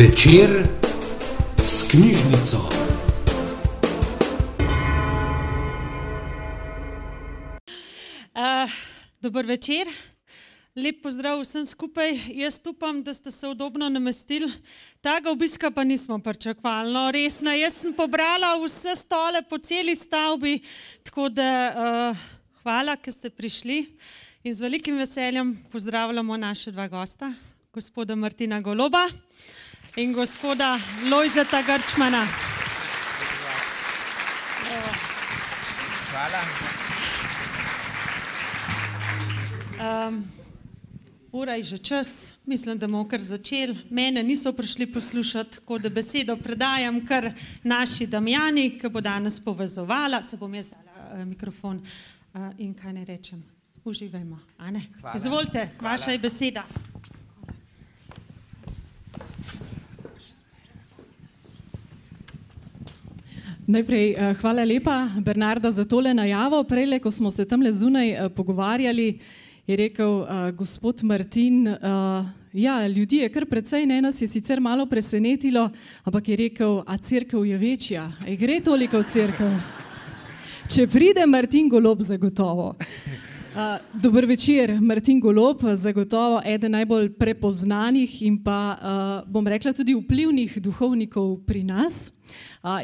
Večer s knjižnico. Uh, dober večer, lep pozdrav vsem skupaj. Jaz upam, da ste se udobno namestili. Tega obiska pa nismo pričakovali. No, resno, jaz sem pobrala vse stole po celi stavbi, tako da uh, hvala, ker ste prišli. In z velikim veseljem pozdravljamo naše dva gosta, gospoda Martina Goloba in gospoda Lojzeta Grčmana. Hvala. Um, ura je že čas, mislim, da bomo kar začeli. Mene niso prišli poslušati, tako da besedo predajam kar naši Damjani, ki bo danes povezovala. Se bom jaz dala uh, mikrofon uh, in kaj ne rečem. Uživajmo. a ne? Hvala. Izvolite, Hvala. vaša je beseda. Najprej eh, hvala lepa, Bernarda, za tole najavo. Prej, ko smo se tam le zunaj eh, pogovarjali, je rekel eh, gospod Martin, eh, ja, ljudi je kar precej, ne nas je sicer malo presenetilo, ampak je rekel, a crkva je večja, a gre toliko v crkvu. Če pride Martin Golob, zagotovo. Uh, dober večer, Martin Golob, zagotovo eden najbolj prepoznanih in pa, uh, bom rekla, tudi vplivnih duhovnikov pri nas.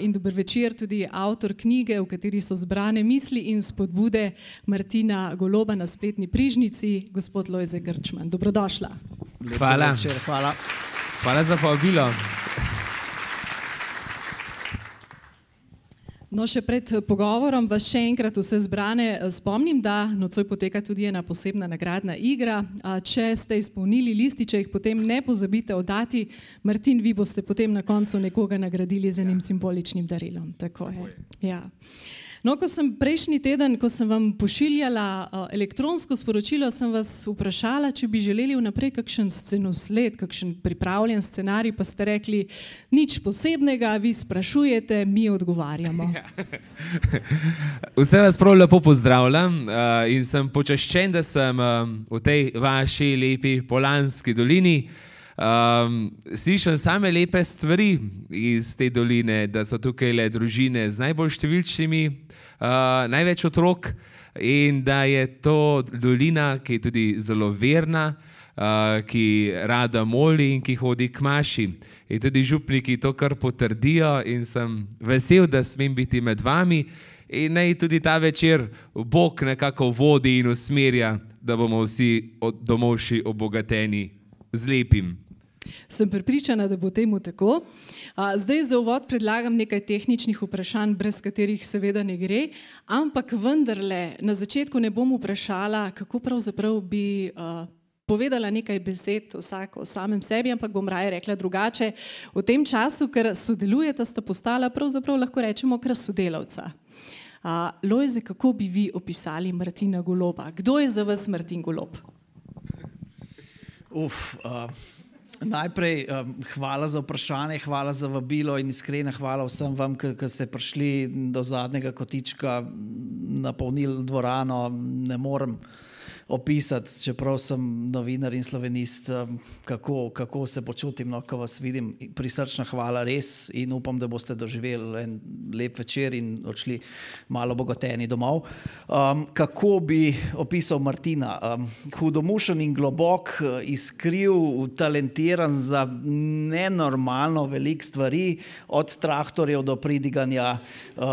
In dober večer tudi avtor knjige, v kateri so zbrane misli in spodbude Martina Goloba na spletni prižnici, gospod Lojze Grčman. Dobrodošla. Hvala. Večer, hvala. Hvala za povabilo. No, še pred eh, pogovorom vas še enkrat vse zbrane eh, spomnim, da nocoj poteka tudi ena posebna nagradna igra. Če ste izpolnili lističe, jih potem ne pozabite oddati. Martin, vi boste potem na koncu nekoga nagradili z enim simboličnim darilom. Tako je. Ja. No, ko sem prejšnji teden, ko sem vam pošiljala uh, elektronsko sporočilo, sem vas vprašala, če bi želeli vnaprej kakšen scenosled, kakšen pripravljen scenarij, pa ste rekli nič posebnega, vi sprašujete, mi odgovarjamo. Vse vas prav lepo pozdravljam uh, in sem počaščen, da sem um, v tej vaši lepi Polanski dolini. Um, slišim same lepe stvari iz te doline, da so tukaj le družine z najbolj številčnimi, uh, največ otrok in da je to dolina, ki je tudi zelo verna, uh, ki rada moli in ki hodi k maši. In tudi župniki to kar potrdijo in sem vesel, da smem biti med vami. In naj tudi ta večer Bog nekako vodi in usmerja, da bomo vsi od domovši obogateni z lepim. Sem prepričana, da bo temu tako. Zdaj za uvod predlagam nekaj tehničnih vprašanj, brez katerih seveda ne gre, ampak vendarle na začetku ne bom vprašala, kako pravzaprav bi povedala nekaj besed vsak o samem sebi, ampak bom raje rekla drugače. V tem času, ker sodelujeta, sta postala pravzaprav lahko rečemo kar sodelavca. A, Lojze, kako bi vi opisali Martina Goloba? Kdo je za vas Martin Golob? Uf, uh, najprej um, hvala za vprašanje, hvala za vabilo in iskrena hvala vsem vam, ki ste prišli do zadnjega kotička, napolnili dvorano. Ne morem opisati, čeprav sem novinar in slovenist, kako, kako se počutim, no, ko vas vidim. Prisrčna hvala res in upam, da boste doživeli en lep večer in odšli malo bogateni domov. Um, kako bi opisal Martina? Um, hudomušen in globok, iskriv, talentiran za nenormalno velik stvari, od traktorjev do pridiganja. Uh,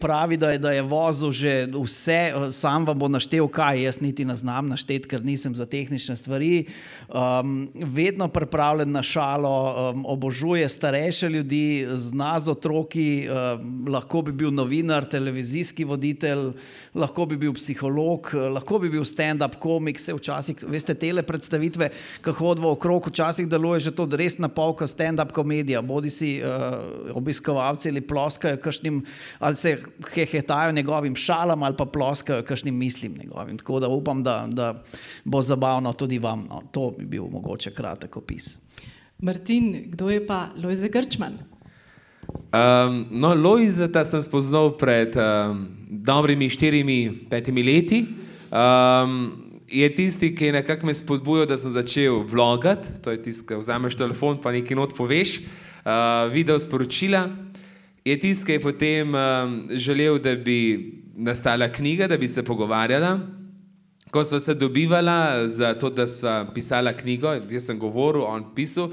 pravi, da je, da je vozil že vse, sam vam bo naštel, kaj jaz niti ne znam našteti, ker nisem za tehnične stvari. Um, vedno pripravljen na šalo, um, obožuje starejše ljudi, zna z otroki, um, lahko bi bil novinar, televizijski voditelj, lahko bi bil psiholog, eh, lahko bi bil stand-up komik, se včasih, veste, tele predstavitve, ki hodijo okrog, včasih deluje že to res na pol, kot stand-up komedija, bodi si uh, obiskovalci ali ploskajo kakšnim, ali se hehetajo njegovim šalam ali pa ploskajo kakšnim mislim njegovim. Tako da upam, da, da bo zabavno tudi vam. No. To bi bil mogoče kratek opis. Martin, kdo je pa Lojze Grčman? Um, no, Lojzeta sem spoznal pred um, dobrimi štirimi, petimi leti. Um, je tisti, ki je nekako me spodbujal, da sem začel vlogati. To je tisti, ki vzameš telefon, pa nekaj not poveš, uh, video sporočila. Je tisti, ki je potem um, želel, da bi nastala knjiga, da bi se pogovarjala. Ko smo se dobivali za to, da smo pisali knjigo, jaz sem govoril, on pisal, uh,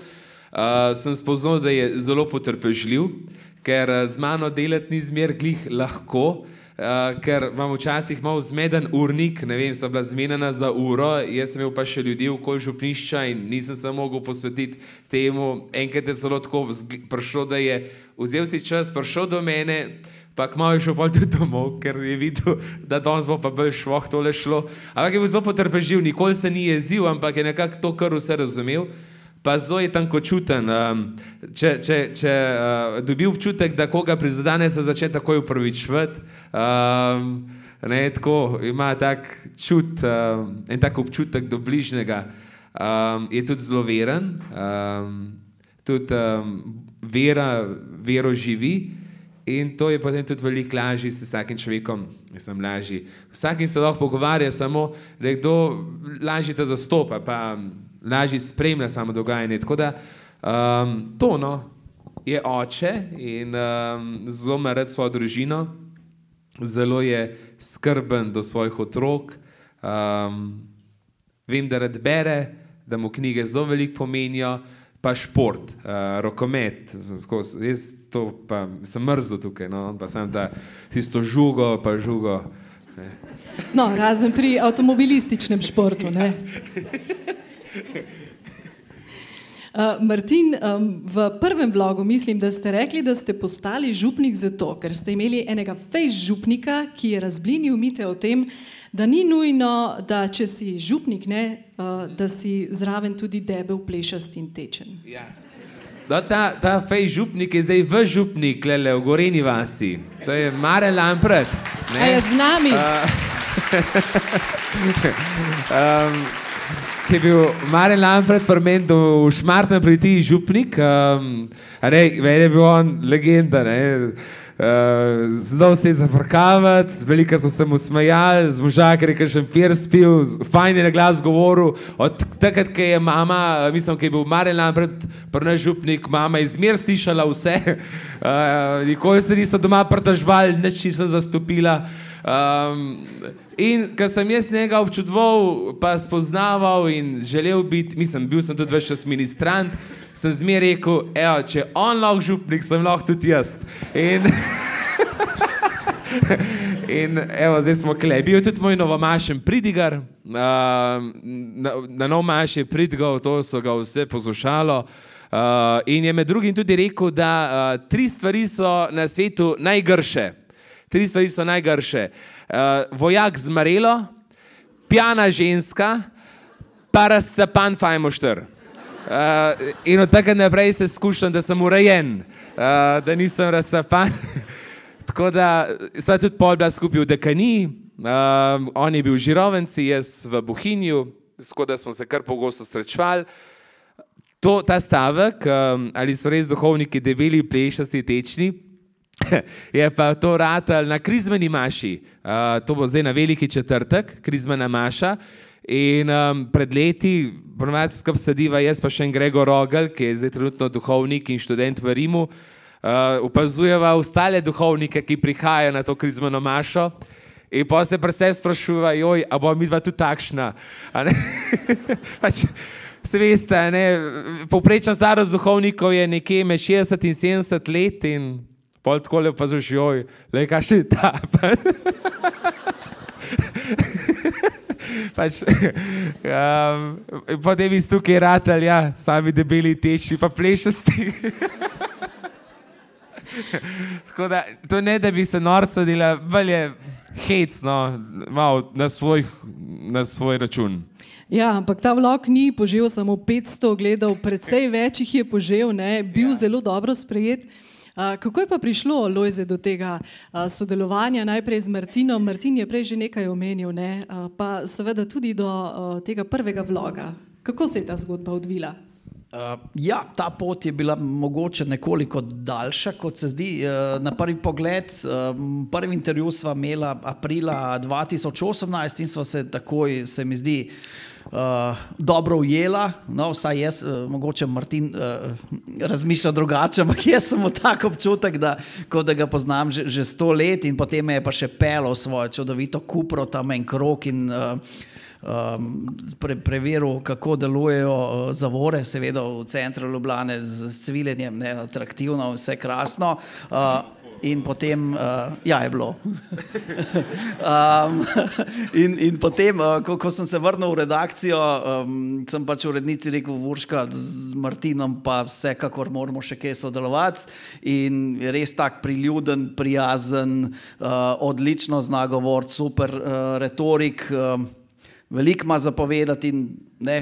sem spoznal, da je zelo potrpežljiv, ker z mano delati ni zmer glih lahko, uh, ker imam včasih malo zmeden urnik, ne vem, sem bila zmenjena za uro, jaz sem imel pa še ljudi v kol župnišča in nisem se mogel posvetiti temu. Enkrat je celo tako prišlo, da je vzel si čas, prišel do mene. Pa kmalo je šel pol tudi domov, ker je videl, da danes bo pa bolj šlo, tole šlo. Ampak je bil zelo potrpežljiv, nikoli se ni jezil, ampak je nekako to, kar vse razumel. Pa zelo je tanko čuten. Um, če če, če uh, dobi občutek, da koga prizadene, se začne takoj upravičevati. Um, ne, tako ima tak čut, um, en tak občutek do bližnjega. Um, je tudi zelo veren, um, tudi um, vera, vero živi. In to je potem tudi veliko lažje s vsakim človekom, sem lažji. Vsakim se lahko pogovarja, samo da kdo lažje te zastopa, pa lažje spremlja samo dogajanje. Tako da um, to no, je oče in um, zelo ima rad svojo družino, zelo je skrben do svojih otrok. Um, vem, da rad bere, da mu knjige zelo veliko pomenijo pa šport, uh, rokomet, jaz to pa sem mrzel tukaj, no, pa sem ta tisto žugo, pa žugo. Ne. No, razen pri avtomobilističnem športu. Uh, Martin, um, v prvem vlogu mislim, da ste rekli, da ste postali župnik zato, ker ste imeli enega fejs župnika, ki je razblinil mite o tem, da ni nujno, da če si župnik, ne, uh, da si zraven tudi debel, plešast in tečen. Ja. Da, ta ta fej župnik je zdaj v župnik, le v Goreni vasi. To je Mare Lampret. Ne je z nami. um, ki je bil Mare Lampret, prmen do Šmartna priti župnik. Um, ne, je bil on legenda. Ne. Uh, Znal se je zafrkavati, veliko so se mu smejali, z možakar je še pir spil, fajn je na glas govoril. Od takrat, ko je mama, mislim, ko je bil Marjan pred prvem župnik, mama je zmer slišala vse, uh, nikoli se niso doma prdržvali, nič nisem zastopila. Um, in ko sem jaz njega občudoval, pa spoznaval in želel biti, mislim, bil sem tudi več čas ministrant sem zmeraj rekel, evo, če on lahko župnik, sem lahko tudi jaz. In, in evo, zdaj smo klej. Bil je tudi moj novomašen pridigar, uh, na, na novomaš je pridigal, to so ga vse poslušalo. Uh, in je med drugim tudi rekel, da uh, tri stvari so na svetu najgrše. Tri stvari so najgrše. Uh, vojak z marelo, pijana ženska, pa razcapan fajmoštr. Uh, in od tega naprej se skušam, da sem urejen, uh, da nisem razsapan. Tako da sva tudi pol bila skupaj v Dekani, uh, on je bil v Žirovenci, jaz v Bohinju, tako da smo se kar pogosto srečevali. To, ta stavek, um, ali so res duhovniki debeli, plešasti, tečni, je pa to ratal na krizmeni maši. Uh, to bo zdaj na veliki četrtek, krizmena maša. In um, pred leti, ponovadi skupaj sediva jaz, pa še en Gregor Rogel, ki je zdaj trenutno duhovnik in študent v Rimu, uh, opazujeva ostale duhovnike, ki prihajajo na to krizmano mašo. In pa se predvsem sprašuje, joj, a bo mi dva tudi takšna. pač, se veste, povprečna starost duhovnikov je nekje med 60 in 70 let in pol tako le opazuješ, joj, le kaj še ta. pač, um, potem iz tukaj ratelj, ja, sami debeli teči, pa plešasti. Tako da to ne, da bi se norca dela, bolj je hec, no, malo na svoj, na svoj račun. Ja, ampak ta vlog ni požel samo 500 gledal, predvsej več jih je požel, ne, bil ja. zelo dobro sprejet. Kako je pa prišlo, Lojze, do tega sodelovanja najprej z Martinom? Martin je prej že nekaj omenil, ne? pa seveda tudi do tega prvega vloga. Kako se je ta zgodba odvila? Uh, ja, ta pot je bila mogoče nekoliko daljša, kot se zdi. Uh, na prvi pogled, uh, prvi intervju sva imela aprila 2018 in sva se takoj, se mi zdi, uh, dobro ujela. No, vsaj jaz, uh, mogoče Martin uh, razmišlja drugače, ampak jaz sem tak občutek, da, da ga poznam že, že sto let in potem je pa še pelo svojo čudovito kupro tam en krok. In, uh, um, pre, preveril, kako delujejo uh, zavore, seveda v centru Ljubljana z cviljenjem, ne, atraktivno, vse krasno. Uh, In potem, uh, ja, je bilo. um, in, in potem, uh, ko, ko sem se vrnil v redakcijo, um, sem pač urednici rekel, Vrška z Martinom, pa vsekakor moramo še kaj sodelovati. In res tak priljuden, prijazen, uh, odlično znagovor, super uh, retorik. Uh, veliko ima zapovedati in ne,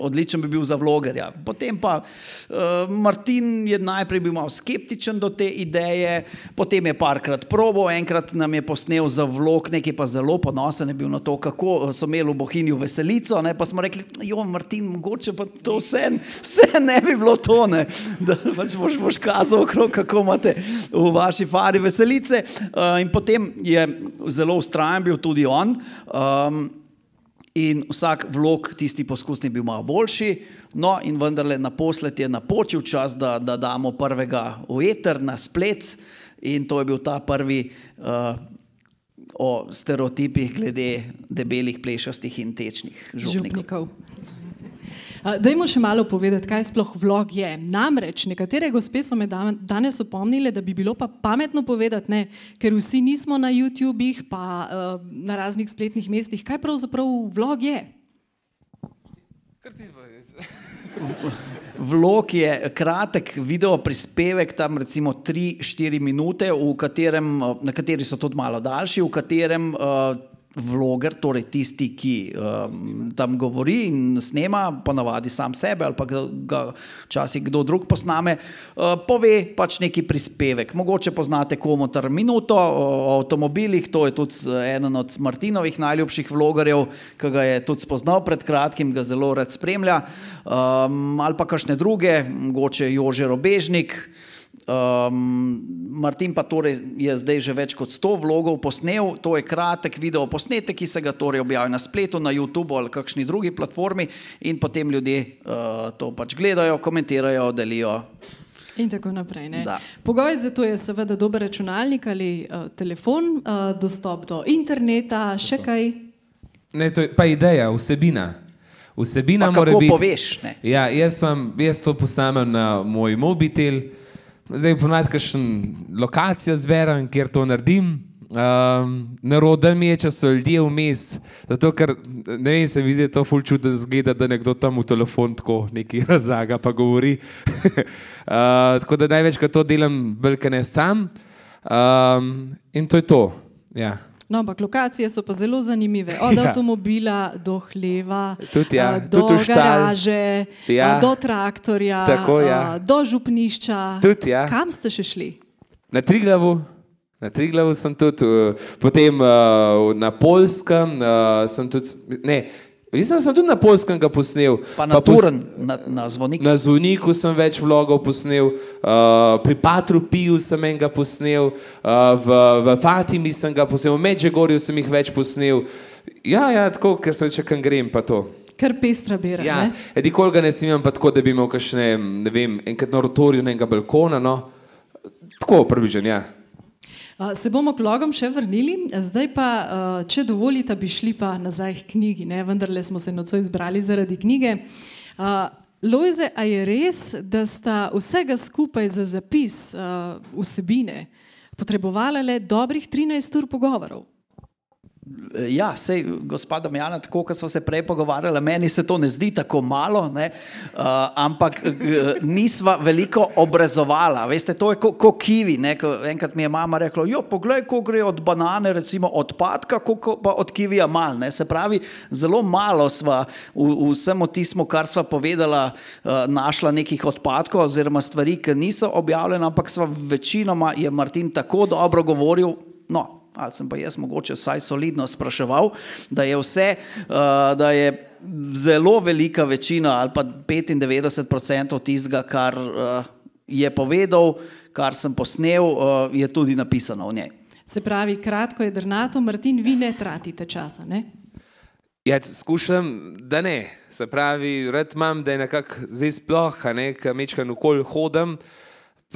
odličen bi bil za vlogerja. Potem pa uh, Martin je najprej bil malo skeptičen do te ideje, potem je parkrat probo, enkrat nam je posnel za vlog, nekaj pa zelo ponosen je bil na to, kako so imeli v Bohinju veselico, ne? pa smo rekli, jo Martin, mogoče pa to vse, vse ne bi bilo to, ne? da pač boš, boš kazal okrog, kako imate v vaši fari veselice. Uh, in potem je zelo ustrajen bil tudi on. Um, In vsak vlog, tisti poskusni, bil malo boljši, no, in vendarle naposled je napočil čas, da, da damo prvega v eter na splet, in to je bil ta prvi uh, o stereotipih glede debelih, plešastih in tečnih župnikov. župnikov. Dajmo še malo povedati, kaj sploh vlog je. Namreč nekatere gospe so me danes opomnile, da bi bilo pa pametno povedati, ne, ker vsi nismo na YouTubih, pa uh, na raznih spletnih mestih. Kaj pravzaprav vlog je? Vlog je kratek video prispevek, tam recimo 3-4 minute, katerem, na kateri so tudi malo daljši, v katerem uh, vloger, torej tisti, ki um, tam govori in snema, ponavadi sam sebe ali pa ga včasih kdo drug posname, uh, pove pač neki prispevek. Mogoče poznate komotar minuto o avtomobilih, to je tudi eden od Martinovih najljubših vlogerjev, ki ga je tudi spoznal pred kratkim, ga zelo rad spremlja, um, ali pa kakšne druge, mogoče Jože Robežnik. Um, Martin pa torej je zdaj že več kot 100 vlogov posnel, to je kratek video posnetek, ki se ga torej objavi na spletu, na YouTubu ali kakšni drugi platformi in potem ljudje uh, to pač gledajo, komentirajo, delijo. In tako naprej. Pogoj za to je seveda dober računalnik ali uh, telefon, uh, dostop do interneta, še kaj. Ne, to je pa ideja, vsebina. Vsebina mora biti. Poveš, ja, jaz, vam, jaz to posamem na moj mobitel. Zdaj ponavadi kakšen lokacijo zberem, kjer to naredim. Um, Naroda mi je, če so ljudje vmes. Zato, ker ne vem, se mi zdi to ful zgleda, da nekdo tam v telefon tako nekaj razlaga, pa govori. uh, tako da največkrat to delam, velike ne sam. Um, in to je to. Ja. No, ampak lokacije so pa zelo zanimive. Od ja. avtomobila do hleva, tudi, ja. do tudi garaže, ja. do traktorja, Tako, ja. do župnišča. Tudi, ja. Kam ste še šli? Na Triglavu. Na Triglavu sem tudi, potem na Polskem, sem tudi, ne, Mislim, da sem tudi na polskem ga posnel. Pa na, pa turen, pos... na, na zvoniku. Na zvoniku sem več vlogov posnel, uh, pri Patru Piju sem enega posnel, uh, v, v Fatimi sem ga posnel, v Medžegorju sem jih več posnel. Ja, ja, tako, ker sem če kam grem, pa to. Kar pestra bera. Ja, edikoli ga ne snimam, pa tako, da bi imel kakšne, ne vem, enkrat na rotorju enega balkona, no. Tako, prvižen, ja. Se bomo k logom še vrnili, zdaj pa, če dovolite, bi šli pa nazaj k knjigi, ne? vendarle smo se nocoj izbrali zaradi knjige. Lojze, a je res, da sta vsega skupaj za zapis vsebine potrebovala le dobrih 13 ur pogovorov? Ja, sej, gospod Damjana, tako kot smo se prej pogovarjali, meni se to ne zdi tako malo, ne, uh, ampak uh, nisva veliko obrazovala. Veste, to je kot ko kivi. Ne, ko enkrat mi je mama rekla: Jo, poglej, ko gre od banane, recimo odpadka, koliko pa od kivija mal. Ne. Se pravi, zelo malo sva v, vsem tistem, kar sva povedala, uh, našla nekih odpadkov oziroma stvari, ki niso objavljene, ampak sva večinoma je Martin tako dobro govoril. No, ali sem pa jaz mogoče vsaj solidno spraševal, da je vse, uh, da je zelo velika večina ali pa 95% tistega, kar uh, je povedal, kar sem posnel, uh, je tudi napisano v njej. Se pravi, kratko je drnato, Martin, vi ne tratite časa. Ne? Ja, skušam, da ne. Se pravi, rad imam, da je nekako zdaj sploh, ne, ker mečkam okoli hodim,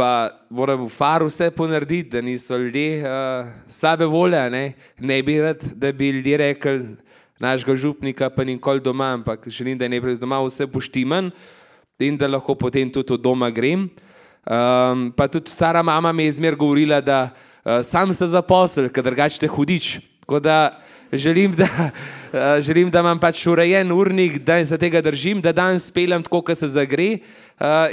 pa moram v faru vse ponarediti, da niso ljudje uh, slabe volje. Ne. ne bi rad, da bi ljudje rekli, našega župnika pa nikoli doma, ampak želim, da je najprej doma vse poštiman in da lahko potem tudi od doma grem. Um, pa tudi stara mama mi je zmer govorila, da uh, sam se zaposl, ker drugače te hudič. Tako da želim, da, uh, želim, da imam pač urejen urnik, da se tega držim, da dan speljem tako, kot se zagre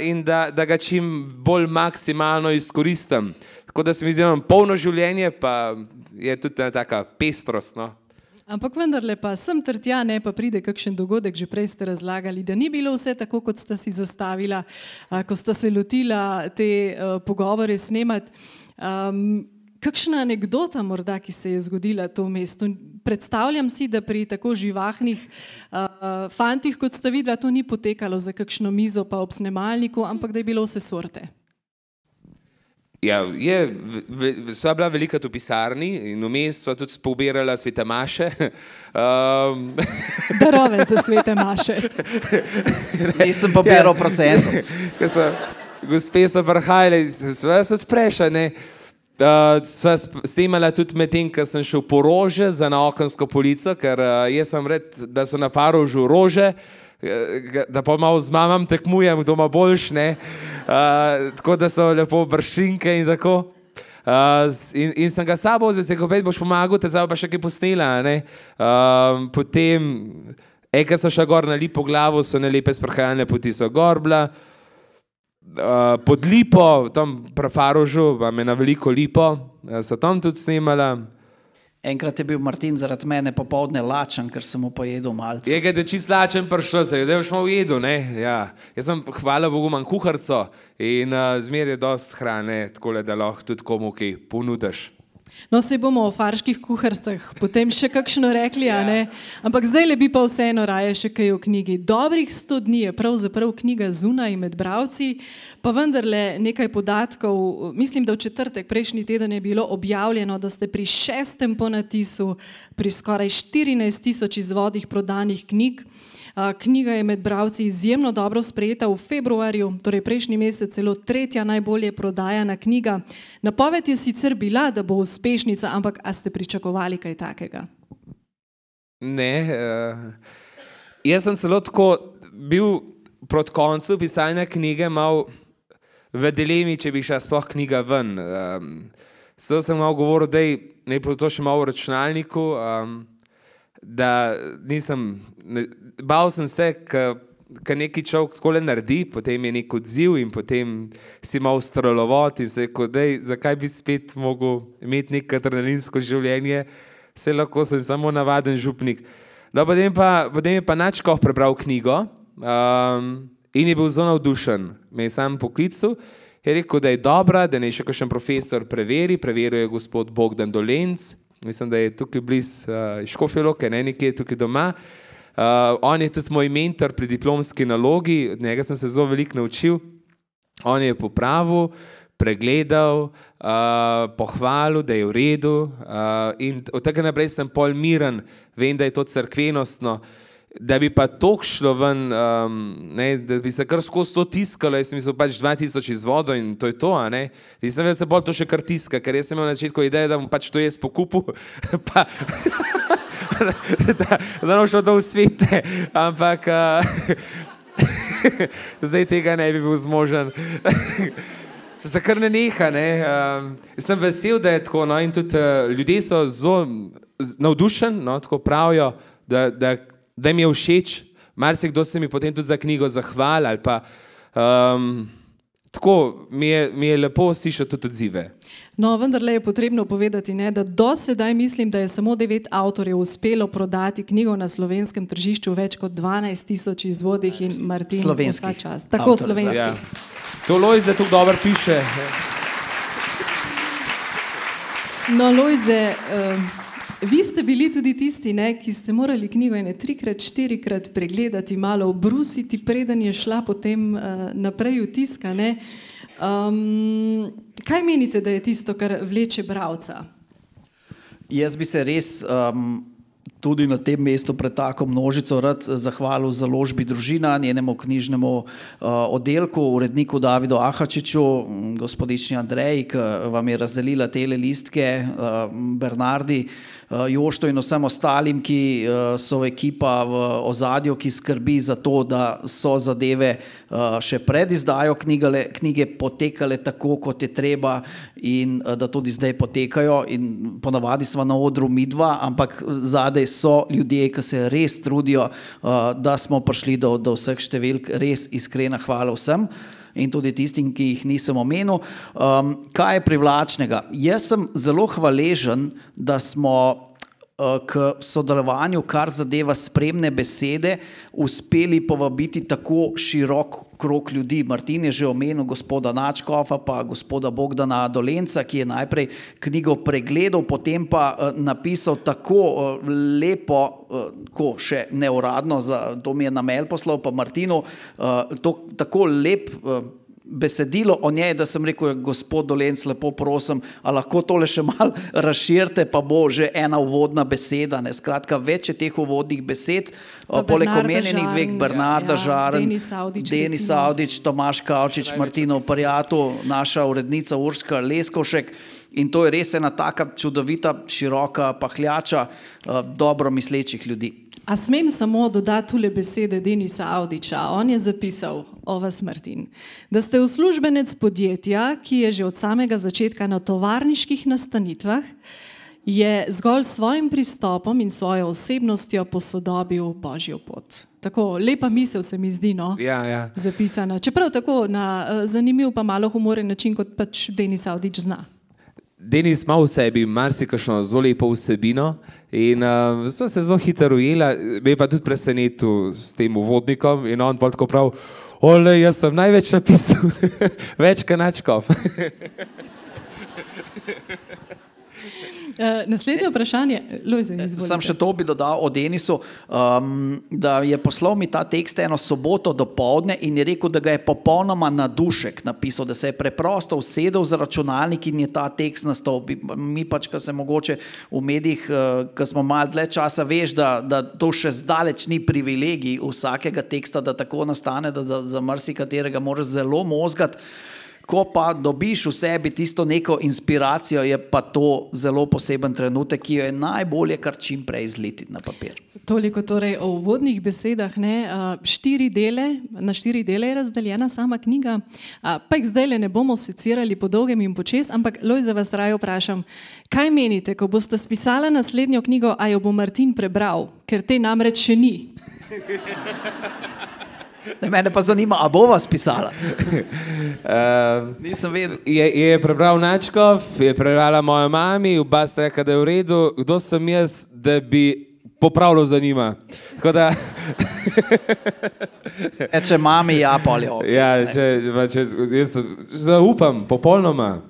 in da, da ga čim bolj maksimalno izkoristim. Tako da se mi zdi, da imam polno življenje, pa je tudi ena taka pestrost. No? Ampak vendarle pa sem ter tja, ne pa pride kakšen dogodek, že prej ste razlagali, da ni bilo vse tako, kot ste si zastavila, ko ste se lotila te uh, pogovore snemati. Um, kakšna anekdota morda, ki se je zgodila to mesto? Predstavljam si, da pri tako živahnih uh, fantih, kot ste videla, to ni potekalo za kakšno mizo pa ob snemalniku, ampak da je bilo vse sorte. Ja, je, sva bila velika v pisarni in vmes sva tudi pobirala svete maše. Um, Darove za svete maše. Nisem pobiral ja. procentov. Gospe so prihajale, sva se odprešane. Uh, sva snemala tudi medtem, ko sem šel po rože za naokensko polico, ker uh, jaz sem red, da so na faru že rože. Eh, da pa malo z mamom tekmujem, kdo ima boljš, ne. Uh, tako da so lepo bršinke in tako. Uh, in, in sem ga sabo vzel, rekel, da boš pomagal, te zdaj pa še kaj posnela. Uh, potem, enkrat so še gor na lipo glavo, so ne lepe sprhajalne poti, so gor bila. Uh, pod lipo, tam prafarožu, pa me na veliko lipo, uh, so tam tudi snimala. Enkrat je bil Martin zaradi mene popoldne lačen, ker sem mu pojedel malce. Je ga, da čist lačen prišel, se je, da je už malo jedel, ne? Ja. Jaz sem, hvala Bogu, imam kuharco in uh, zmer je dost hrane, tako da lahko tudi komu kaj ponudiš. No, se bomo o farških kuharcah potem še kakšno rekli, ja. ampak zdaj le bi pa vseeno raje še kaj o knjigi. Dobrih sto dni je pravzaprav knjiga zunaj med bravci, pa vendarle nekaj podatkov. Mislim, da v četrtek prejšnji teden je bilo objavljeno, da ste pri šestem ponatisu, pri skoraj 14 tisoč izvodih prodanih knjig. Knjiga je med bravci izjemno dobro sprejeta v februarju, torej prejšnji mesec, celo tretja najbolje prodajana knjiga. Napoved je sicer bila, da bo uspešnica, ampak a ste pričakovali kaj takega? Ne. Uh, jaz sem celo tako bil proti koncu pisanja knjige, mal v dilemi, če bi šla sploh knjiga ven. Um, Zato sem malo govoril, da je to še malo v računalniku. Um, da nisem, ne, bal sem se, ker nekaj človek tako le naredi, potem je nek odziv in potem si malo strelovati in se rekel, zakaj bi spet mogel imeti neko adrenalinsko življenje, se lahko sem samo navaden župnik. No, potem, pa, potem je pa Načko prebral knjigo um, in je bil zelo navdušen. Me je sam poklical, je rekel, da je dobra, da ne še kakšen profesor preveri, preveril je gospod Bogdan Dolenc, mislim, da je tukaj blizu uh, Škofiloke, ne nekje tukaj doma. Uh, on je tudi moj mentor pri diplomski nalogi, od njega sem se zelo veliko naučil. On je popravil, pregledal, uh, pohvalil, da je v redu. Uh, in od tega naprej sem pol miren, vem, da je to crkvenostno. Da bi pa to šlo ven, um, ne, da bi se kar skozi to tiskalo, jaz sem mislil pač 2000 izvodov in to je to. Nisem vedel, da se bo to še kar tiska, ker jaz sem imel na začetku idejo, da bom pač to jaz pokupil, pa, da, da ne bo šlo to v svet, ne. ampak uh, zdaj tega ne bi bil zmožen. Se se kar ne neha. Ne? Um, sem vesel, da je tako. No? In tudi uh, ljudje so zelo navdušeni, no? tako pravijo, da, da da mi je všeč, marsikdo se mi potem tudi za knjigo zahvali. Pa, um, tako mi je, mi je lepo slišati tudi odzive. No, vendar je potrebno povedati, ne, da do sedaj mislim, da je samo devet avtorjev uspelo prodati knjigo na slovenskem tržišču več kot 12 tisoč izvodih in Martin slovenski čas. Tako Autor, slovenski. Ja. To Lojze tu dobro piše. No, Lojze, uh, vi ste bili tudi tisti, ne, ki ste morali knjigo ene trikrat, štirikrat pregledati, malo obrusiti, preden je šla potem uh, naprej v tiskane. Um, kaj menite, da je tisto, kar vleče bralca? Jaz bi se res um, tudi na tem mestu pred tako množico rad zahvalil založbi Družina, njenemu knjižnemu uh, oddelku, uredniku Davidu Ahačiču, gospodični Andrej, ki vam je razdelila te listke, uh, Bernardi. Uh, Jošto in vsem ostalim, ki uh, so ekipa v ozadju, ki skrbi za to, da so zadeve uh, še pred izdajo knjigale, knjige potekale tako, kot je treba, in da tudi zdaj potekajo. In ponavadi smo na odru midva, ampak zadaj so ljudje, ki se res trudijo, da smo prišli do, do vseh številk. Res iskrena hvala vsem in tudi tistim, ki jih nisem omenil. Um, kaj je privlačnega? Jaz sem zelo hvaležen, da smo uh, k sodelovanju, kar zadeva spremne besede, uspeli povabiti tako širok krok ljudi. Martin je že omenil gospoda Načkova, pa gospoda Bogdana Dolenca, ki je najprej knjigo pregledal, potem pa uh, napisal tako uh, lepo, ko še neuradno, za, to mi je na mail poslal, pa Martinu, to, tako lep. Besedilo o njej, da sem rekel, gospod Dolenc, lepo prosim, ali lahko tole še malo razširite, pa bo že ena uvodna beseda. Ne? Skratka, več je teh uvodnih besed, poleg omenjenih dveh, Bernarda ja, Žaren, Denis Audič, Tomaš Kavčič, Martinov Parjatu, naša urednica Urska Leskovšek. In to je res ena taka čudovita, široka pahljača uh, dobro mislečih ljudi. A smem samo dodati tule besede Denisa Audiča. On je zapisal o vas, Martin, da ste uslužbenec podjetja, ki je že od samega začetka na tovarniških nastanitvah, je zgolj svojim pristopom in svojo osebnostjo posodobil božjo pot. Tako lepa misel se mi zdi, no, Ja, ja. zapisana. Čeprav tako na eh, zanimiv, pa malo humoren način, kot pač Denis Audič zna. Denis ima v sebi marsikšno zelo lepo vsebino in uh, so se zelo hitro ujela, me pa tudi presenetil s tem uvodnikom in on pa tako prav, ole, jaz sem največ napisal, več kanačkov. Uh, naslednje vprašanje, Lojze, izvolite. Sam še to bi dodal o Denisu, um, da je poslal mi ta tekst eno soboto do povdne in je rekel, da ga je popolnoma na dušek napisal, da se je preprosto usedel za računalnik in je ta tekst nastal. Mi pač, ki se mogoče v medijih, uh, ki smo malo dlje časa, veš, da, da to še zdaleč ni privilegij vsakega teksta, da tako nastane, da, da za marsikaterega moraš zelo mozgati. Ko pa dobiš v sebi tisto neko inspiracijo, je pa to zelo poseben trenutek, ki jo je najbolje kar čim prej izletiti na papir. Toliko torej o uvodnih besedah. Ne? Štiri dele, na štiri dele je razdeljena sama knjiga, pa jih zdaj ne bomo secirali po dolgem in počes, ampak loj za vas raje vprašam, kaj menite, ko boste spisali naslednjo knjigo, a jo bo Martin prebral, ker te namreč še ni. Ne, mene pa zanima, a bo vas pisala. Uh, Nisem vedel. je, je prebral Načkov, je prebrala moja mama, oba sta rekla, da je v redu, kdo sem jaz, da bi popravljal za njima. Tako Da, E, če mami, ja, polijo. ja, če, pa če, jaz zaupam, popolnoma.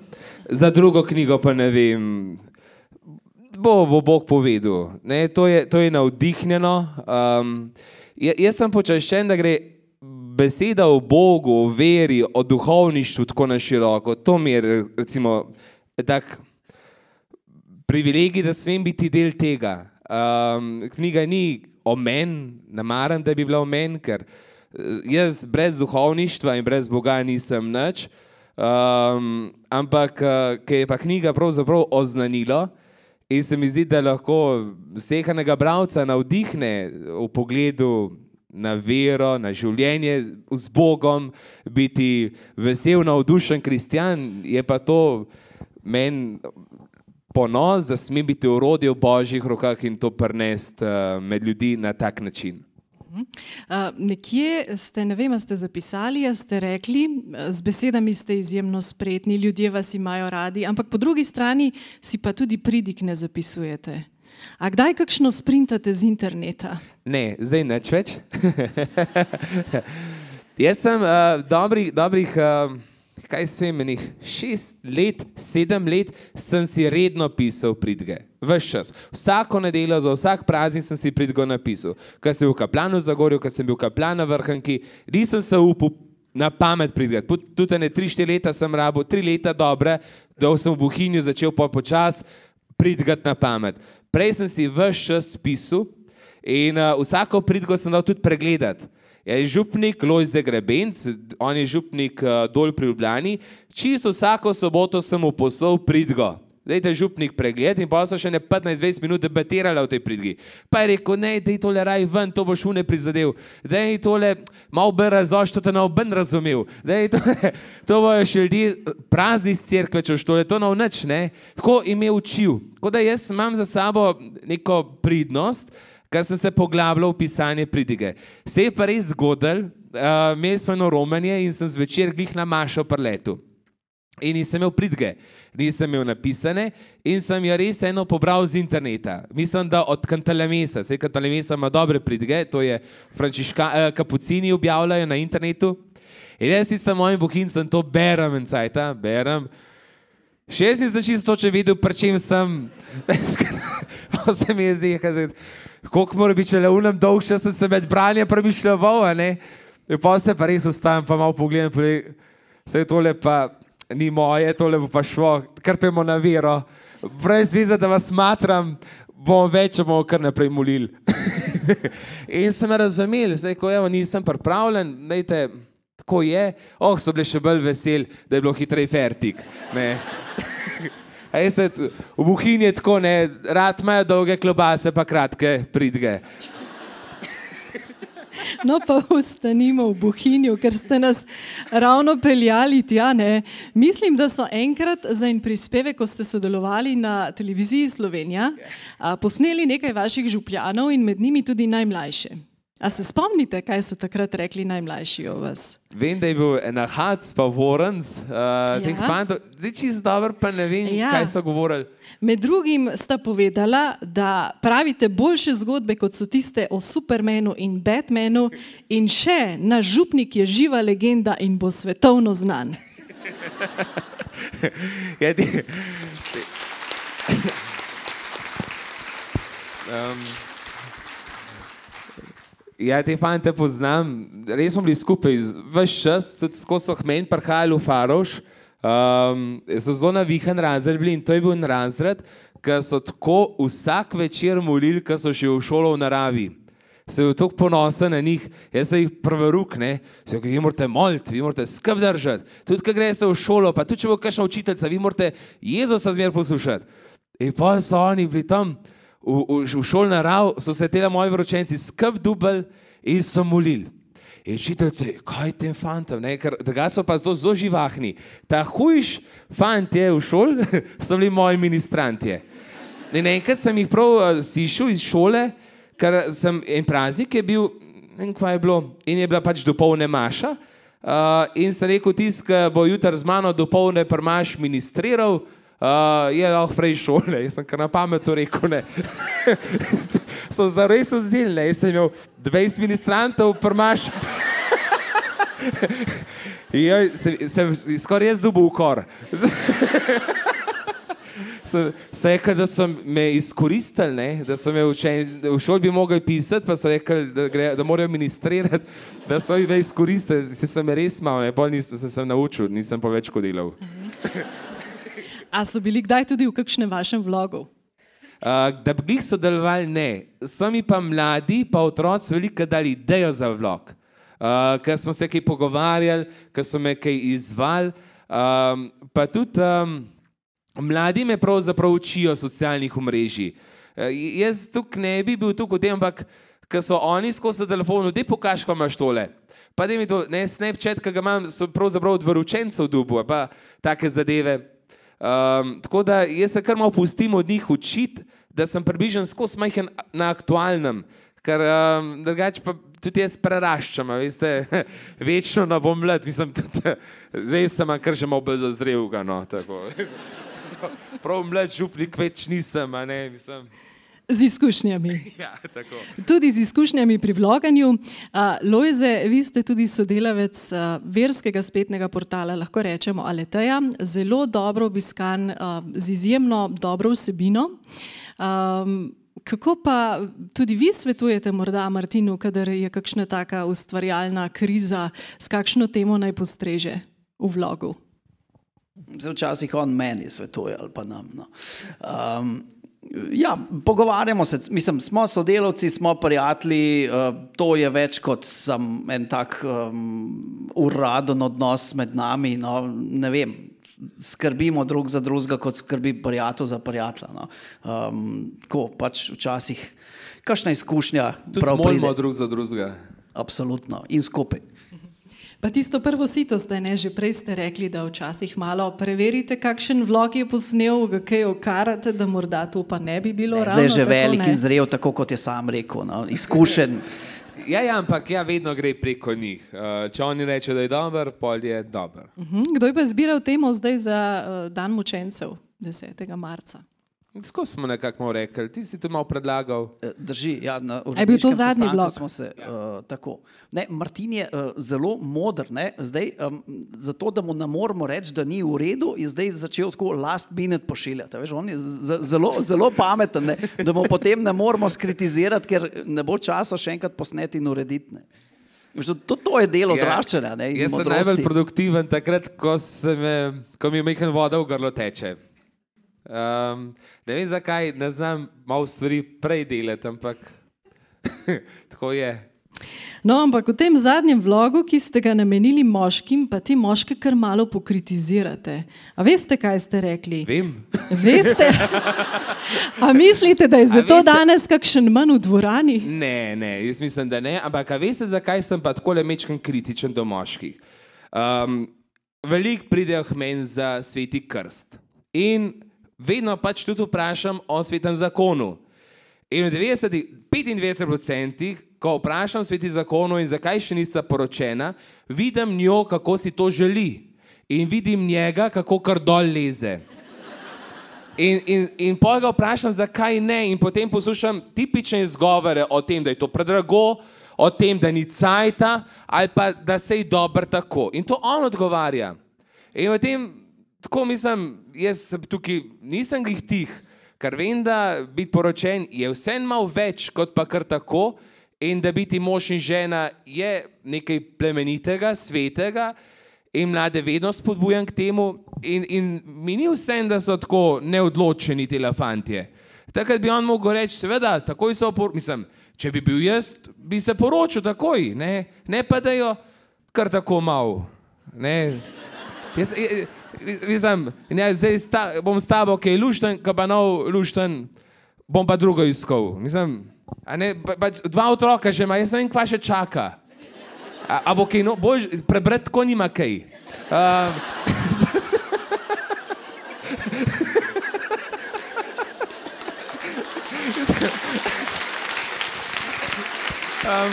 Za drugo knjigo pa ne vem. Bo, bo Bog povedal. Ne, to, je, to je navdihnjeno. Um, jaz sem počaščen, da gre beseda o Bogu, o veri, o duhovništvu tako na široko. To mi je recimo tak privilegij, da smem biti del tega. Um, knjiga ni o meni, ne maram, da bi bila o meni, ker jaz brez duhovništva in brez Boga nisem nič. Um, ampak, ker je pa knjiga pravzaprav oznanilo, in se mi zdi, da lahko vsekanega bralca navdihne v pogledu na vero, na življenje z Bogom, biti vesel, navdušen kristjan, je pa to meni ponos, da smem biti urodje v Božjih rokah in to prenesti uh, med ljudi na tak način. Uh, nekje ste, ne vem, ste zapisali, ste rekli, z besedami ste izjemno spretni, ljudje vas imajo radi, ampak po drugi strani si pa tudi pridik ne zapisujete. A kdaj kakšno sprintate z interneta? Ne, zdaj neč več. Jaz sem uh, dobrih, dobrih uh, kaj se vem, enih šest let, sedem let sem si redno pisal pridge. Ves čas. Vsako nedeljo, za vsak praznik sem si pridgo napisal. Ker sem bil v Kaplanu v Zagorju, ker sem bil v Kaplanu v Vrhanki, nisem se upal na pamet pridgati. Tudi ne tri, štiri leta sem rabo, tri leta dobre, da sem v Buhinju začel po počas pridgati na pamet. Prej sem si ves čas pisal in uh, vsako pridgo sem dal tudi pregledati. Je župnik Lojze Grebenc, on je župnik uh, dol pri Ljubljani, čisto vsako soboto sem mu poslal pridgo. Dajte župnik pregled in pa so še ne 15-20 minut debatirali o tej pridgi. Pa je rekel, ne, dej tole raj ven, to boš une prizadel. Dej tole malo bolj razoš, to te ne oben razumel. Dej tole, to bojo še ljudje prazni iz cerkve, če tole, to nav nič, ne. Tako ime učil. Tako da jaz imam za sabo neko pridnost, ker sem se poglabljal v pisanje pridige. Se je pa res zgodil, uh, imeli smo eno romanje in sem zvečer glih na mašo prletu. In nisem imel pridge, nisem imel napisane, in sem jo res eno pobral z interneta. Mislim, da od Kantalemesa, vse Kantalemesa ima dobre pridge, to je Frančiška, eh, kapucini objavljajo na internetu. In jaz sem mojim bohincem to berem in cajta, berem. Še jaz nisem čisto če vedel, pri čem sem. Pa se mi je zdelo, koliko mora biti, le unem dolg, če sem se med branjem premišljal, ne. In pa se pa res ustavim, pa malo pogledam, pa se je tole pa ni moje, tole bo pa šlo, krpemo na vero. Brez vize, da vas smatram, bomo več, bomo kar naprej molili. in sem razumel, zdaj, ko evo, nisem pripravljen, dajte, tako je, oh, so bili še bolj veseli, da je bilo hitrej fertik. Se, v Buhini je tako, ne, rad imajo dolge klobase, pa kratke pridge. No, pa ostanimo v Bohinju, ker ste nas ravno peljali tja. Ne? Mislim, da so enkrat za en prispevek, ko ste sodelovali na televiziji Slovenija, posneli nekaj vaših župljanov in med njimi tudi najmlajše. A se spomnite, kaj so takrat rekli najmlajši o vas? Vem, da je bil enahac, pa vorenc, uh, teh Ja. fantov, zdaj čisto dobro, pa ne vem, Ja. kaj so govorili. Med drugim sta povedala, da pravite boljše zgodbe, kot so tiste o Supermanu in Batmanu, in še naš župnik je živa legenda in bo svetovno znan. Ja, ti, ti, um, ja, te fante poznam, res smo bili skupaj, vse čas, tudi skozi so hmen prihajali v Faroš. Um, so zelo navihan razred bili in to je bil en razred, ker so tako vsak večer molili, ker so še v šolo v naravi. Se je tako ponosen na njih, jaz sem jih prvi rok, ne, se vi morate moliti, vi morate skrb držati, tudi ko greste v šolo, pa tudi če bo kakšna učiteljica, vi morate Jezusa zmer poslušati. In pa so oni bili tam v, v, v šoli narav, so se tele moji vročenci skrb dubel in so molili. In učiteljice, kaj tem fantom, ne? ker drugače so pa zelo, zelo živahni. Ta hujš fant je v šoli, so bili moji ministrantje. In enkrat sem jih prav uh, sišel iz šole, ker sem en praznik je bil, ne vem, kaj je bilo, in je bila pač dopolne maša. Uh, in sem rekel, tisk, bo jutri z mano dopolne prmaš ministriral, uh, je lahko prej šole. Jaz sem kar na pamet rekel. Ne. so zares vzeli, ne. jaz sem imel 20 ministrantov, prmaš. Ja, sem, sem skoraj jaz dobil ukor. So rekli, da so me izkoristili, ne? da so me učeni, v šoli bi mogli pisati, pa so rekli, da, gre, da morajo ministrirati, da so me izkoristili. Se sem res mal, ne, pol nisem se naučil, nisem pa več kodilal. A so bili kdaj tudi v kakšnem vašem vlogu? Uh, da bi jih sodelovali, ne. So mi pa mladi, pa otroci veliko dali idejo za vlog. Uh, ker smo se kaj pogovarjali, ker so me kaj izvali. Um, pa tudi um, mladi me pravzaprav učijo socialnih omrežij. Uh, jaz tukaj ne bi bil tukaj v tem, ampak ker so oni skozi telefon, da pokaž, kaj imaš tole. Pa da mi to, ne Snapchat, ki ga imam, so pravzaprav od varučencev dubu, pa take zadeve. Um, tako da jaz se kar malo pustim od njih učiti, da sem približen skozi majhen na aktualnem, ker um, drugače pa tudi jaz preraščam, veste, večno ne bom mlad, mislim, tudi, zdaj sem kar že malo bolj zazrel, ga, no, tako. Prav mlad župnik več nisem, a ne, mislim. Z izkušnjami. Ja, tako. Tudi z izkušnjami pri vloganju. Lojze, vi ste tudi sodelavec verskega spletnega portala, lahko rečemo Aleteja, zelo dobro obiskan, z izjemno dobro vsebino. Um, kako pa tudi vi svetujete, morda Martinu, kadar je kakšna taka ustvarjalna kriza, s kakšno temo naj postreže v vlogu? Zdaj, včasih on meni svetuje ali pa nam. No. Um, ja, pogovarjamo se, mislim, smo sodelavci, smo prijatelji, uh, to je več kot sam en tak um, uraden odnos med nami. No, ne vem, skrbimo drug za drugega, kot skrbi prijatelj za prijatelja. No. Um, ko pač včasih, kakšna izkušnja, Tudi prav molimo pride. drug za drugega. Absolutno in skupaj. Pa tisto prvo sito ste ne, že prej ste rekli, da včasih malo preverite, kakšen vlog je posnel, ga kaj okarate, da morda to pa ne bi bilo ravno Zdaj je že tako, velik ne? in zrel, tako kot je sam rekel, no, izkušen. Ja, ja, ampak ja, vedno gre preko njih. Uh, če oni rečejo, da je dober, pol je dober. Mhm, Kdo je pa izbiral temo zdaj za uh, Dan mučencev 10. marca? Tako smo nekako rekli, ti si to malo predlagal. Eh, Drži, ja, na A je bil to zadnji blok? smo Se, uh, tako. Ne, Martin je uh, zelo modr, ne? zdaj, um, zato da mu ne moremo reči, da ni v redu, je zdaj začel tako last minute pošiljati. Veš, on je zelo, zelo pameten, ne? da mu potem ne moremo skritizirati, ker ne bo časa še enkrat posneti in urediti. ne. To, to je del odraščanja. ne, in Ja, Jaz sem najbolj produktiven takrat, ko, se me, ko mi mehko voda v grlo teče. Um, ne vem zakaj, ne znam malo stvari prej delati, ampak tako je. No, ampak v tem zadnjem vlogu, ki ste ga namenili moškim, pa ti moške kar malo pokritizirate. A veste, kaj ste rekli? Vem. Veste? A mislite, da je zato danes kakšen manj v dvorani? Ne, ne, jaz mislim, da ne. Ampak a veste, zakaj sem pa tako le mečken kritičen do moških? Um, Veliko pridejo k meni za sveti krst. In vedno pač tudi vprašam o svetem zakonu. In v 90, 25%, ko vprašam sveti zakonu in zakaj še nista poročena, vidim njo, kako si to želi. In vidim njega, kako kar dol leze. In, in, in pol ga vprašam, zakaj ne, in potem poslušam tipične izgovore o tem, da je to predrago, o tem, da ni cajta, ali pa da se je dobro tako. In to on odgovarja. In v tem, tako mislim, jaz tukaj nisem glih tih, ker vem, da biti poročen je vseeno malo več kot pa kar tako, in da biti mož in žena je nekaj plemenitega, svetega. In mlade vedno spodbujam k temu, in, in mi ni vse, da so tako neodločeni ti fantje. Takrat bi on mogel reči, seveda, takoj so opor, mislim, če bi bil jaz, bi se poročil takoj, ne, ne pa da jo kar tako mal. Ne. Jaz, eh, mislim, ne, zdaj sta, bom s tabo, ki je lušten, ki pa nov lušten, bom pa drugo iskal. Mislim, ne, pa, pa, dva otroka že ima, jaz ne vem, kva še čaka. A, a bo kaj, no, bož, prebrati tako nima kaj. Um, um,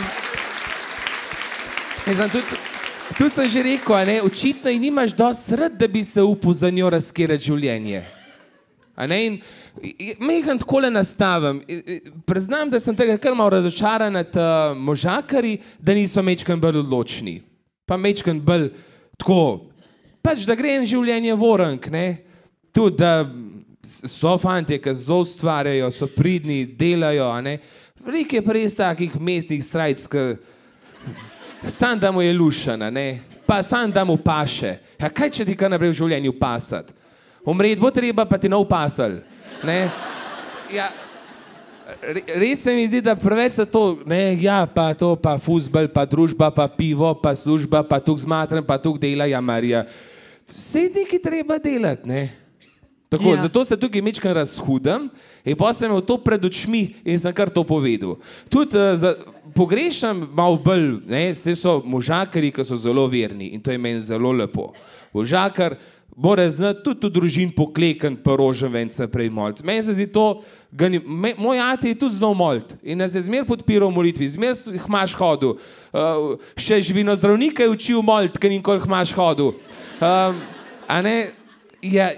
Znam, tudi, tu sem že rekel, ne, očitno ji nimaš dosti sred, da bi se upal za njo razkirati življenje. A ne, in meham tako le nastavim. Priznam, da sem tega kar malo razočaran nad uh, možakari, da niso mečken bolj odločni. Pa mečken bolj tako, pač da gre en življenje vorank, ne. Tudi, da so fanti, ki zelo ustvarjajo, so pridni, delajo, ne. Veliko je pa res takih mestnih strajc, ki sam da mu je lušana, ne? pa sam da mu paše. Ja, kaj če ti kar naprej v življenju pasati? Umreti bo treba, pa ti nov pasal. Ne? Ja, re- res se mi zdi, da preveč se to, ne, ja, pa to, pa fusbal, pa družba, pa pivo, pa služba, pa tu zmatram, pa tu dela, ja, Marija. Vse nekaj treba delati, ne? Tako, ja. Zato se tukaj mečkam razhudam in pa sem imel to pred očmi in sem kar to povedal. Tudi uh, za, pogrešam malo bolj, ne, vse so možakari, ki so zelo verni in to je meni zelo lepo. Možakar mora znati tudi v družini poklekati, pa rožen vence prej moliti. Meni se zdi to, ni- me, moj ati je tudi znal moliti in nas je zmer podpiral v molitvi, zmer hmaš hodil. Uh, še živino zdravnika je učil moliti, ker nikoli hmaš hodil. Um, a ne, ja,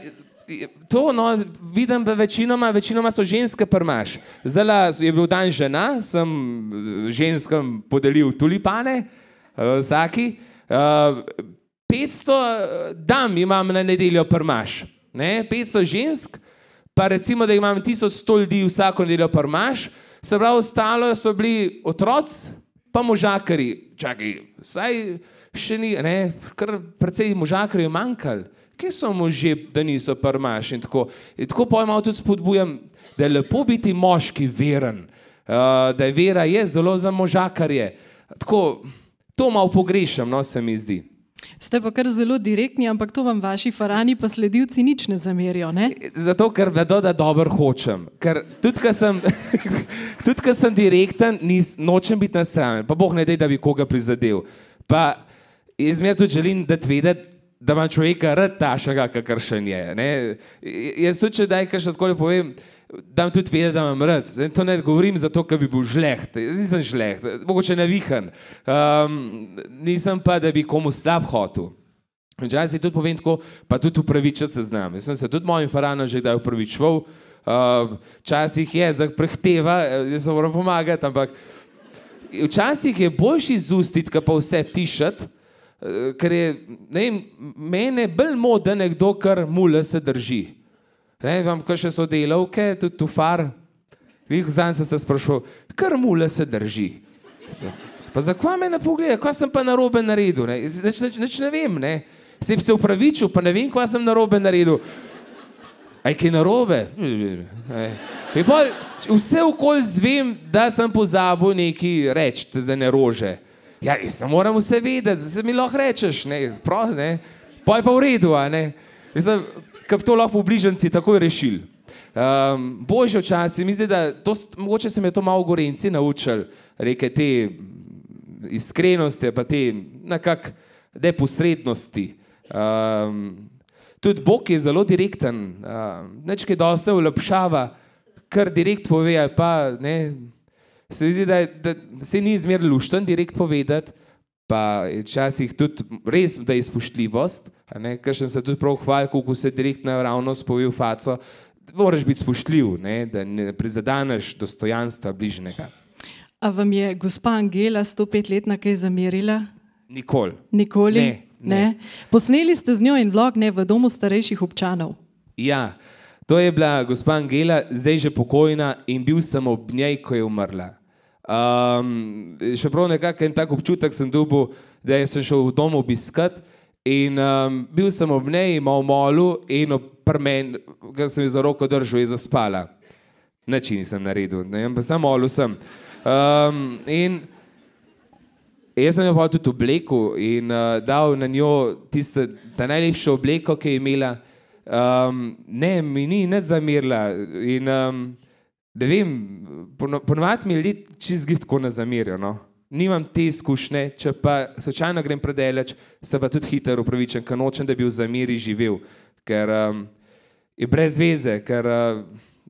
to no, vidim, da večinoma, večinoma so ženske prmaš. Zdaj je bil dan žena, sem eh, ženskam podelil tulipane, vsaki. Uh, 500 dam imam na nedeljo prmaš, ne? 500 žensk, pa recimo, da imam 1100 ljudi vsako nedeljo prmaš, se pravi, ostalo so bili otroci, pa možakari. Čakaj, saj še ni, ne, kar precej možakari je manjkalo kje so možje, da niso prmaš. In tako, in tako pojmo tudi spodbujam, da je lepo biti moški veren, uh, da je vera je zelo za možakarje. Tako, to malo pogrešam, no se mi zdi. Ste pa kar zelo direktni, ampak to vam vaši farani pa sledilci nič ne zamerijo. Ne? Zato, ker vedo, da dobro hočem. Ker tudi, ker sem, tudi, sem direkten, nis, nočem biti na strani. Pa boh ne da, da bi koga prizadel. Pa izmer tudi želim, da vedeti, da ima človeka rad tašega, kakršen je. Ne? Jaz tudi, če daj kaj še tako povem, da vam tudi vedeti, da imam rad. To ne govorim zato, ker bi bil žleht. Jaz nisem žleht, mogoče navihan. Um, nisem pa, da bi komu slab hotel. Včasih tudi povem tako, pa tudi upravičiti se znam. Jaz sem se tudi mojim faranom že kdaj upravičeval. Včasih uh, je, zdaj prehteva, jaz se moram pomagati, ampak včasih je boljši izustiti, pa vse tišati, Eh, ker je vem, mene bolj mod, da nekdo kar mule se drži. Ne, imam kar še sodelavke, tudi tu far. Vi zanj se sprašujem, kar mule se drži. Pa zakaj me ne pogleda, kaj sem pa narobe naredil? Ne? Neč, neč, neč ne vem, ne. Se se upravičil, pa ne vem, kaj sem narobe naredil. Aj kaj narobe? Pol, vse okolj zvem, da sem pozabil nekaj reči, za ne rože. Ja, jaz moram vse vedeti, zdaj mi lahko rečeš, ne, prav, ne, pa je pa v redu, a ne. Mislim, kap to lahko v bližnjici takoj rešil. Um, Božje včasih, mislim, da to, mogoče se mi je to malo gorenci naučil, reke te iskrenosti, pa te nekak neposrednosti. Um, tudi Bog je zelo direkten, um, nečkaj dosta ulepšava, kar direkt pove, pa ne, Se mi zdi, da, da se ni zmer lušten direkt povedati, pa je včasih tudi res, da je spoštljivost, ker sem se tudi prav hvalil, kako se direkt naravnost povil faco, moraš biti spoštljiv, ne, da ne prizadaneš dostojanstva bližnjega. A vam je gospa Angela 105 let na kaj zamerila? Nikoli. Nikoli? Ne, ne. ne. Posneli ste z njo in vlog ne v domu starejših občanov. Ja, to je bila gospa Angela, zdaj že pokojna in bil sem ob njej, ko je umrla. Um, še prav nekako en tak občutek sem dobil, da sem šel v dom obiskat in um, bil sem ob njej, imel molu in prmen, ki sem jo za roko držal, je zaspala. Nič nisem naredil, ne vem, samo molu sem. Um, in jaz sem jo pa tudi oblekel in uh, dal na njo tisto najlepšo obleko, ki je imela. Um, ne, mi ni nič zamirla. In, um, da vem, ponovadi mi ljudje čizgi tako ne zamerijo. No? Nimam te izkušnje, če pa slučajno grem predaleč, se pa tudi hitro upravičujem, ker nočem, da bi v zameri živel, ker um, je brez veze, ker uh,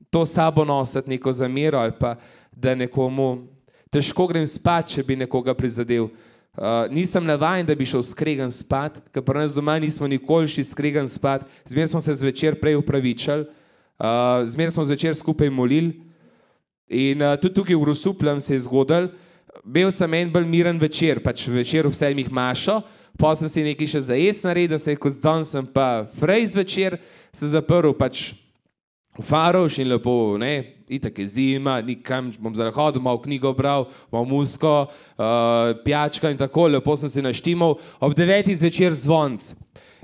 to sabo nositi neko zamero ali pa da nekomu težko grem spat, če bi nekoga prizadel. Uh, nisem navaden, da bi šel skregan spat, ker pri nas doma nismo nikoli šli skregan spat, zmeraj smo se zvečer prej upravičali, uh, zmeraj smo zvečer skupaj molili. In uh, tudi tukaj v Rusuplem se je zgodil, bil sem en bolj miren večer, pač večer v sedmih mašo, pa sem si nekaj še za jesti naredil, se je ko zdaj sem pa prej zvečer se zaprl pač v Faroš in lepo, ne, itak je zima, nikam bom zahodil, malo knjigo bral, malo musko, uh, pijačka in tako, lepo sem si naštimal, ob devetih zvečer zvonc.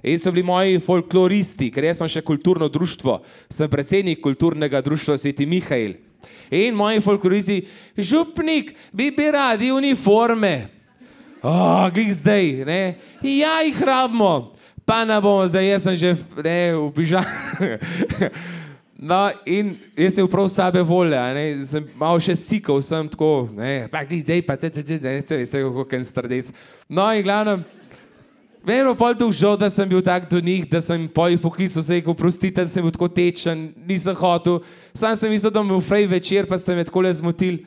In so bili moji folkloristi, ker jaz sem še kulturno društvo, sem predsednik kulturnega društva Sveti Mihajl. In moji folkloristi, župnik, bi bi radi uniforme. Oh, glej zdaj, ne? Ja, jih rabimo. Pa ne bomo, zdaj sem že ne, v pižami. No, in jaz sem prav sebe volja, ne, sem malo še sikal, sem tako, ne, pa zdaj, pa te, te, te, te, te, te, vse kako en strdec. No, in glavno, Vemo pa tudi žal, da sem bil tak do njih, da sem po jih poklical, se jih oprostite, da sem bil tako tečen, nisem hotel. Sam sem mislil, da bom v frej večer, pa ste me tako le zmotili.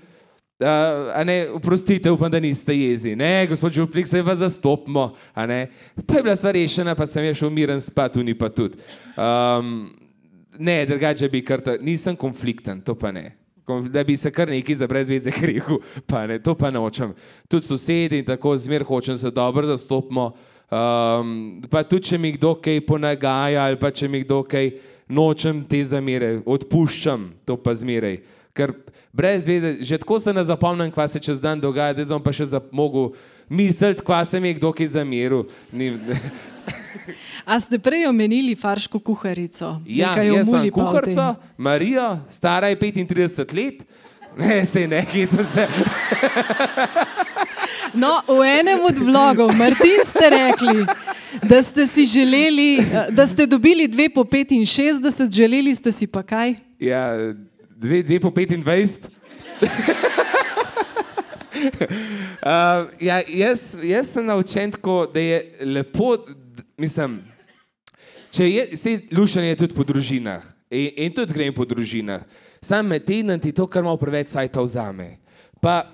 Uh, ne, oprostite, upam, da niste jezi. Ne, gospod Župlik, se vas zastopimo. Pa je bila stvar rešena, pa sem šel miren spat, oni pa tudi. Um, Ne, drugače bi kar, nisem konflikten, to pa ne. Da bi se kar nekaj za brez veze rekel, pa ne, to pa nočem. Tudi sosedi in tako zmer hočem se dobro zastopimo. Um, pa tudi, če mi kdo kaj ponagaja ali pa če mi kdo kaj nočem te zamere, odpuščam to pa zmeraj. Ker brez veze, že tako se ne zapomnim, kva se čez dan dogaja, da sem pa še mogel misliti, kva se mi je kdo kaj zameril. Ni, A ste prej omenili farško kuharico? Ja, Nekaj o jaz sem muli pa o tem. kuharica, Marija, stara je 35 let. Ne, se ne, hecam se. No, v enem od vlogov, Martin, ste rekli, da ste si želeli, eh, da ste dobili dve po 65, želeli ste si pa kaj? Ja, dve, dve po 25. Uh, ja, jaz, jaz sem naučen tako, da je lepo, d- mislim, če je, se lušanje je tudi po družinah in, in tudi grem po družinah. Sam med tednom ti to, kar malo preveč sajta vzame. Pa,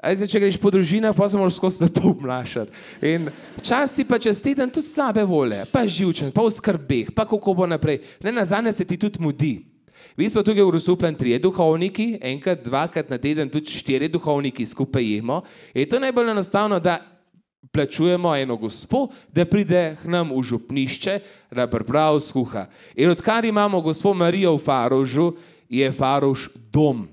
zdaj, če greš po družinah, pa se moraš skozi lepo obnašati. In včasih pa čez teden tudi slabe vole, pa živčen, pa v skrbeh, pa kako bo naprej. Ne na zadnje se ti tudi mudi. Mi smo tukaj v Rusuplem trije duhovniki, enkrat, dvakrat na teden tudi štiri duhovniki skupaj jemo. Je to najbolj enostavno, da plačujemo eno gospo, da pride k nam v župnišče, da pripravi skuha. In odkar imamo gospo Marijo v Farožu, je Farož dom.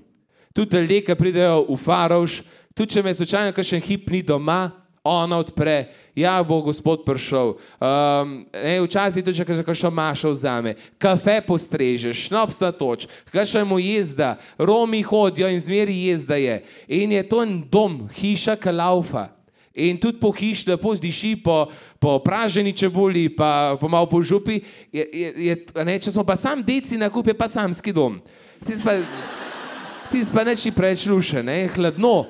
Tudi ljudje, ki pridejo v Farož, tudi če me slučajno kakšen hip ni doma, ona odpre, ja, bo gospod prišel. Um, ne, včasih tudi, če kakšno mašo vzame, kafe postrežeš, šnops natoč, kakšno mu jezda, Romi hodijo in zmeri jezda je. In je to en dom, hiša kalaufa. In tudi po hiši lepo diši, po, po praženi čebuli, pa, pa malo po župi. Je, je, je, ne, če smo pa sam deci na kup, je pa samski dom. Tisti pa, tis pa neči preveč luše, ne, hladno.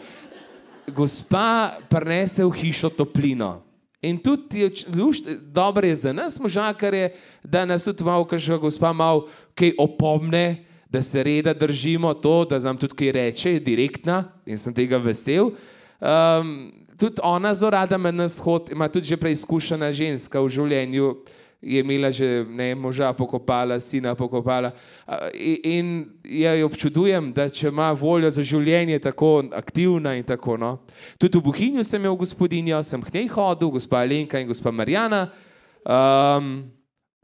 Gospa prenese v hišo toplino. In tudi je lušt, dobro je za nas, možakarje, da nas tudi malo, kažka gospa malo kaj opomne, da se reda držimo to, da nam tudi kaj reče, je direktna in sem tega vesel. Um, tudi ona zelo rada me nas hod, ima tudi že preizkušena ženska v življenju, je imela že ne, moža pokopala, sina pokopala. In ja jo občudujem, da če ima voljo za življenje tako aktivna in tako. No. Tudi v Buhinju sem imel gospodinjo, sem k njej hodil, gospa Alenka in gospa Marjana. Um,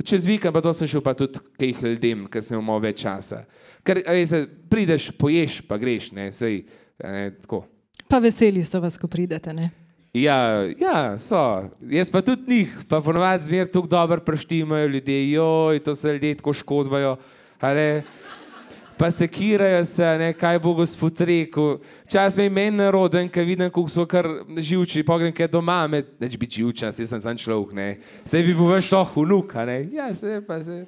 čez vikend pa to sem šel pa tudi k jih ljudem, ker sem imel več časa. Ker veste, prideš, poješ, pa greš, ne, sej, ne, tako. Pa veseli so vas, ko pridete. Ne? Ja, ja, so. Jaz pa tudi njih, pa ponovadi zmer tako dobro preštimajo ljudje, joj, to se ljudje tako škodvajo. a ne. Pa se kirajo se, ne, kaj bo gospod rekel. Čas me je meni naroden, ker vidim, kako so kar živči, pogrem kaj doma, me, neč biti živčen, jaz sem sam človek, ne. Sej bi bil veš šoh vnuk, a ne. Ja, se pa se.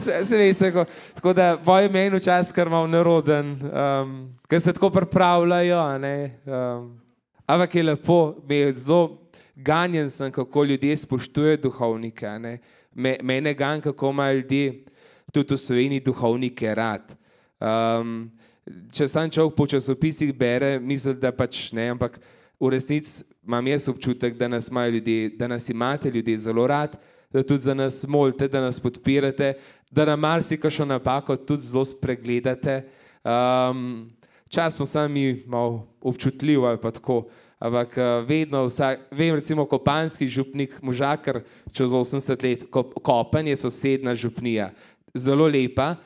Se, se veste, ko, tako da boje meni včasih kar malo neroden, um, ker se tako pripravljajo, a ne. Um, Ampak je lepo, me je zelo ganjen sem, kako ljudje spoštujejo duhovnike. ne. Me, mene gan, kako imajo ljudje tudi v Sloveniji duhovnike rad. Um, če sam človek po časopisih bere, misli, da pač ne, ampak v resnici imam jaz občutek, da nas, ljudje, da nas imate ljudje zelo rad, da tudi za nas molite, da nas podpirate, da nam marsikajšno napako tudi zelo spregledate. Um, Čas smo sami malo občutljivi ali pa tako, ampak eh, vedno, vsak, vem recimo kopanski župnik, možakar čez 80 let, ko, kopen je sosedna župnija, zelo lepa,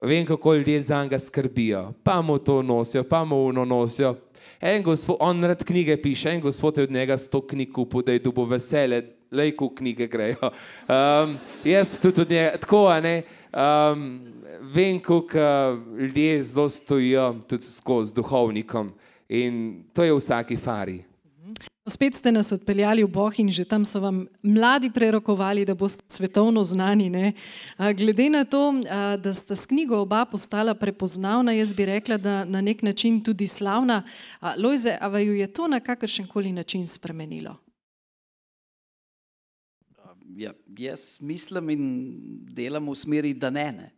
vem kako ljudje za njega skrbijo, pa mu to nosijo, pa mu uno nosijo. En gospod, on rad knjige piše, en gospod je od njega sto knjig kupil, da je dubo vesele, lejko knjige grejo. Um, jaz tudi od njega, tako, a ne. Um, vem, kako ljudje zelo stojijo tudi skozi duhovnikom in to je v vsaki fari. Spet ste nas odpeljali v Boh in že tam so vam mladi prerokovali, da boste svetovno znani. Ne? Glede na to, a, da sta s knjigo oba postala prepoznavna, jaz bi rekla, da na nek način tudi slavna. Lojze, a vaju je to na kakršen koli način spremenilo? Ja, jaz mislim in delam v smeri, da ne. ne.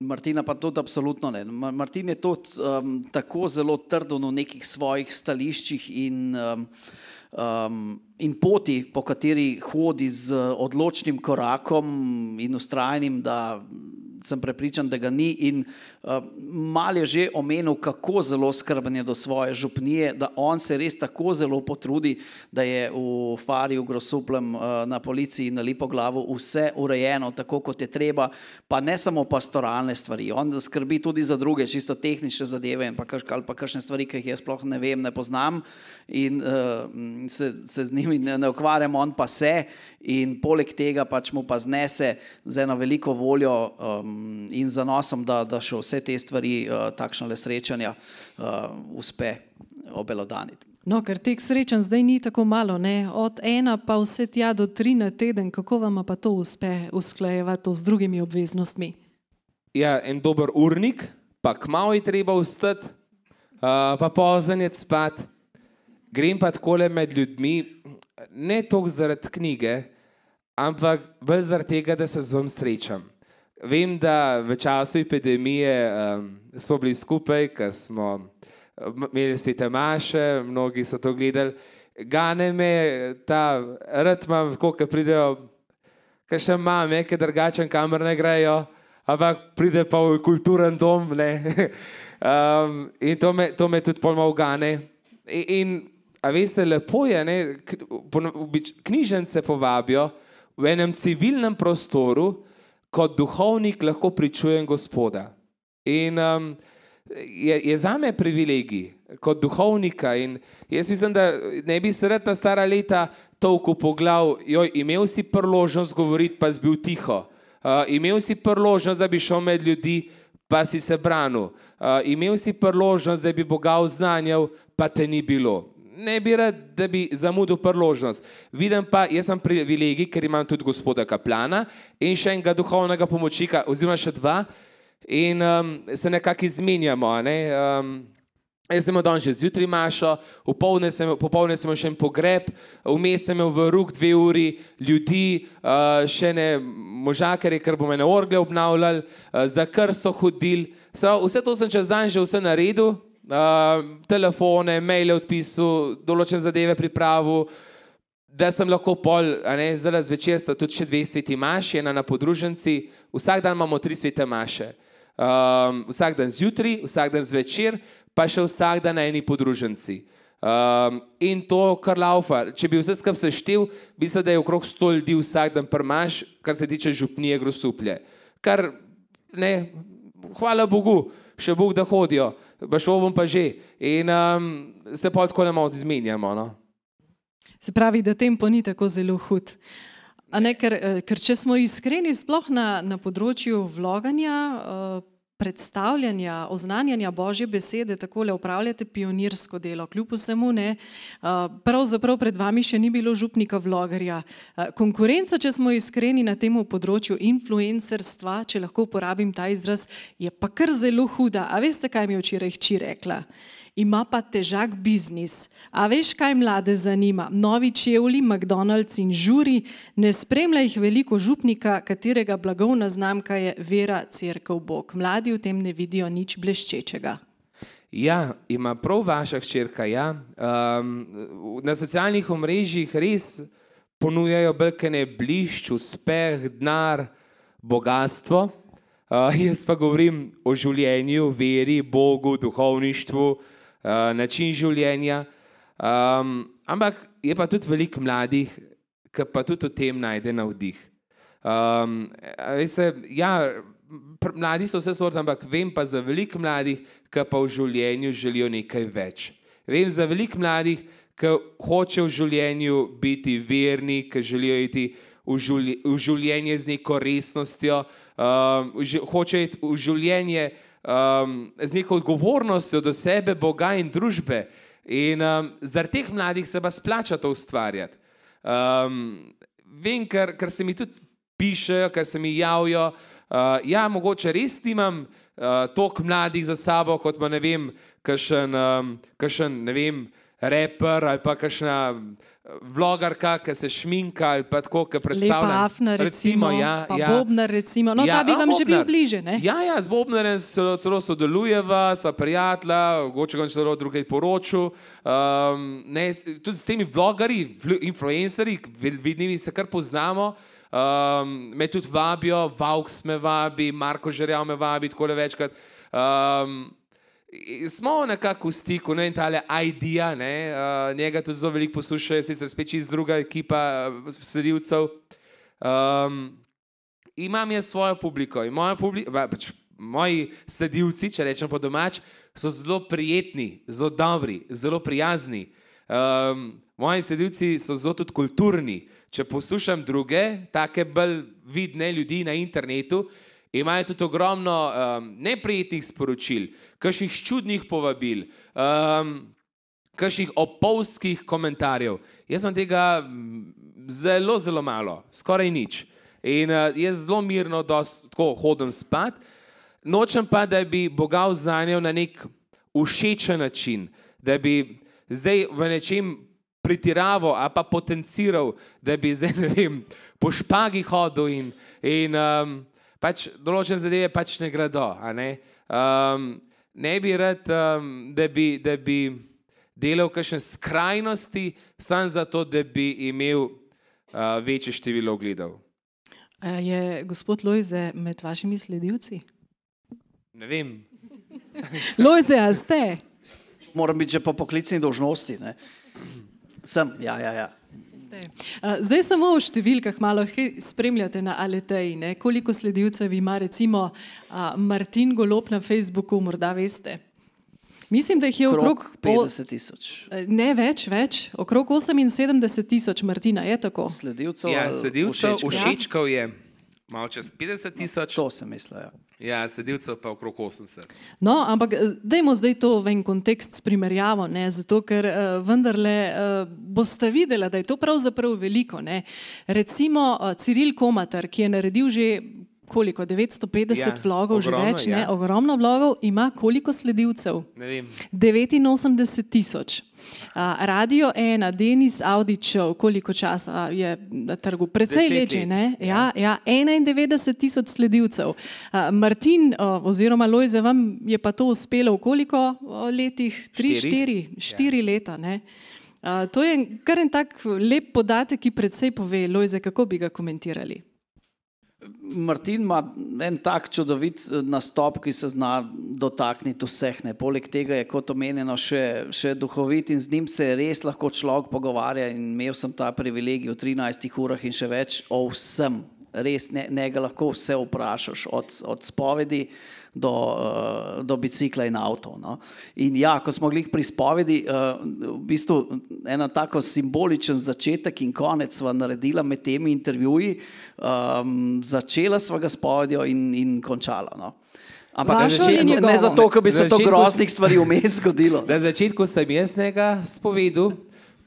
Martina pa tudi absolutno ne. Ma- Martin je tudi um, tako zelo trden v nekih svojih stališčih in, um, um, in poti, po kateri hodi z odločnim korakom in ustrajnim, da sem prepričan, da ga ni. In uh, mal je že omenil, kako zelo skrben je do svoje župnije, da on se res tako zelo potrudi, da je v Fariju Grosuplem uh, na policiji na Lipo glavu vse urejeno, tako kot je treba, pa ne samo pastoralne stvari. On skrbi tudi za druge, čisto tehnične zadeve in pa, kaš, ali pa kakšne stvari, ki jih jaz sploh ne vem, ne poznam in uh, se, se z njimi ne, ne ukvarjam, on pa se in poleg tega pač mu pa znese z eno veliko voljo um, in zanosom, da, da še vse te stvari, uh, takšne srečanja, uh, uspe obelodaniti. No, ker teh srečanj zdaj ni tako malo, ne? od ena pa vse tja do tri na teden, kako vam pa to uspe usklajevati z drugimi obveznostmi? Ja, en dober urnik, pa kmalo je treba vstati, uh, pa pozen je spat. Grem pa takole med ljudmi, ne toliko zaradi knjige, ampak bolj zaradi tega, da se z vami srečam. Vem, da v času epidemije um, smo bili skupaj, ker smo imeli svete maše, mnogi so to gledali. Gane me ta ritm, ko pridejo, kaj še mame, ki drugačen kamer ne grejo, ampak pride pa v kulturen dom. um, in to me, to me tudi polno ugane. In, in a veste, lepo je, ne, k- pono- obič- knjižnice povabijo v enem civilnem prostoru, kot duhovnik lahko pričujem Gospoda. In um, je, je za me privilegij kot duhovnika. In jaz mislim, da ne bi se rad na stara leta tolku po glav, joj, imel si priložnost govoriti, pa si bil tiho. Uh, imel si priložnost, da bi šel med ljudi, pa si se branil. Uh, imel si priložnost, da bi Boga oznanjal, pa te ni bilo. Ne bi rad, da bi zamudil priložnost. Vidim pa, jaz sem privilegij, ker imam tudi gospoda Kaplana in še enega duhovnega pomočnika, oziroma še dva, in um, se nekako izmenjamo. Ne? Um, Jaz sem danes že zjutraj mašo, popoldne sem, popoldne sem še en pogreb, vmes sem v rok dve uri ljudi, uh, še ne možakare, ker bomo ene orgle obnavljali, uh, za kar so hodili. Vse to sem čez dan že vse naredil, uh, telefone, maile odpisal, določene zadeve pripravil, da sem lahko pol, ne, zdaj zvečer sta tudi še dve sveti maši, ena na podruženci, vsak dan imamo tri svete maše. Um, vsak dan zjutraj, vsak dan zvečer, pa še vsak dan na eni podruženci. Um, in to, kar laufa. Če bi vse skupaj seštel, bi se da je okrog 100 ljudi vsak dan prmaš, kar se tiče župnije grosuplje. Kar, ne, hvala Bogu, še Bog da hodijo, šel bom pa že. In um, se pa tako ne malo izmenjamo. No? Se pravi, da tempo ni tako zelo hud. A Ne, ker, eh, ker če smo iskreni, sploh na, na področju vloganja, eh, predstavljanja, oznanjanja Božje besede, tako le upravljate pionirsko delo. Kljub vsemu ne, eh, pravzaprav pred vami še ni bilo župnika vlogerja. Eh, Konkurenca, če smo iskreni na tem področju influencerstva, če lahko uporabim ta izraz, je pa kar zelo huda. A veste, kaj mi je včeraj hči rekla? Ima pa težak biznis. A veš, kaj mlade zanima? Novi čevlji, McDonald's in žuri, ne spremlja jih veliko župnika, katerega blagovna znamka je vera, crkv, Bog. Mladi v tem ne vidijo nič bleščečega. Ja, ima prav vaša hčerka. Ja. Um, na socialnih omrežjih res ponujajo brkene blišč, uspeh, denar, bogatstvo. Uh, jaz pa govorim o življenju, veri, Bogu, duhovništvu, uh, način življenja. Um, ampak je pa tudi veliko mladih, ki pa tudi v tem najde navdih. Um, veste, ja, mladi so vse sorte, ampak vem pa za veliko mladih, ki pa v življenju želijo nekaj več. Vem za veliko mladih, ki hočejo v življenju biti verni, ki želijo iti v življe- v življenje z neko resnostjo, um, hočejo iti v življenje um, z neko odgovornostjo do sebe, Boga in družbe. In um, zaradi teh mladih se pa splača to ustvarjati. Um, vem, ker, ker se mi tudi pišejo, ker se mi javijo. Uh, ja, mogoče res nimam uh, toliko mladih za sabo, kot pa ne vem, kakšen, um, kakšen ne vem, reper ali pa kakšna vlogarka, ki se šminka ali pa tako, ki predstavlja. Lepa Afna, recimo, ja, pa ja. Bobnar, recimo. No, ta bi vam že bil Bobnar. bliže, ne? Ja, ja, z Bobnarjem celo, celo sodelujeva, sva prijatelja, mogoče ga celo drugej poročil. Um, ne, tudi s temi vlogarji, flu- influencerji, vid- vidnimi se kar poznamo. Um, me tudi vabijo, Vauks me vabi, Marko Žerjav me vabi, tako le večkrat. Um, smo nekako v stiku, ne vem, tale idea, ne, uh, njega tudi zelo veliko poslušajo, sicer spet čist druga ekipa uh, sledilcev. Um, imam jaz svojo publiko in moja publika, pač moji sledilci, če rečem po domač, so zelo prijetni, zelo dobri, zelo prijazni. Um, moji sledilci so zelo tudi kulturni. Če poslušam druge, take bolj vidne ljudi na internetu, imajo tudi ogromno um, neprijetnih sporočil, kakšnih čudnih povabil. Um, kakšnih opolskih komentarjev. Jaz sem tega mm, zelo, zelo malo, skoraj nič. In uh, jaz zelo mirno dos, tako hodim spat, nočem pa, da bi Boga vzanjal na nek všečen način, da bi zdaj v nečem pretiraval ali pa potenciral, da bi zdaj ne vem, po špagi hodil in, in um, pač določene zadeve pač ne gredo. a Ne? Um, ne bi rad, um, da bi. Da bi delal kakšne skrajnosti, samo zato, da bi imel uh, večje število ogledov. A Je gospod Lojze med vašimi sledilci? Ne vem. Lojze, a ste? Moram biti že po poklicni dolžnosti. Ne? Sem, ja, ja. ja. Zdaj samo v številkah malo spremljate na Aleteji, ne? koliko sledilcev ima recimo Martin Golop na Facebooku, morda veste. Mislim, da jih je okrog Okrog 50 tisoč Ne več, več, okrog 78 tisoč, Martina, je tako. sledilcev. Ja, ali sedilcev, všečkov? všečkov je malo čez 50 tisoč, To sem mislil. Ja. Ja, sedilcev pa okrog 80. No, ampak eh, dajmo zdaj to v en kontekst s primerjavo, ne? zato ker uh, vendarle uh, boste videli, da je to pravzaprav veliko. Ne? Recimo uh, Ciril Komatar, ki je naredil že koliko, 950 Ja, ja, vlogov, že ogromno, več, ne? ja. ogromno vlogov, ima koliko sledilcev? Ne vem. 89 tisoč. Uh, Radio 1, Denis Audičev, koliko časa je na trgu? Predvsej že, let, ne? Ja, ja, 91 tisoč sledilcev. Uh, Martin uh, oziroma Lojze, vam je pa to uspelo v koliko letih? Tri, Štiri. štiri, štiri ja. leta. Ne? Uh, to je kar en tak lep podatek, ki predvsej pove, Lojze, kako bi ga komentirali. Martin ima en tak čudovit eh, nastop, ki se zna dotakniti vseh. Ne. Poleg tega je, kot omenjeno, še, še duhovit in z njim se res lahko človek pogovarja. In imel sem ta privilegij v 13 urah in še več o vsem. Res ne, ne ga lahko vse vprašaš, od, od spovedi do, uh, do bicikla in avto. No. In ja, ko smo bili pri spovedi, uh, v bistvu eno tako simboličen začetek in konec sva naredila med temi intervjuji. Um, začela sva ga s povedjo in, in končala. No. Ampak začetku- ne njegovo? zato, ker bi se to groznih stvari vmes zgodilo. Na začetku sem jaz njega spovedal,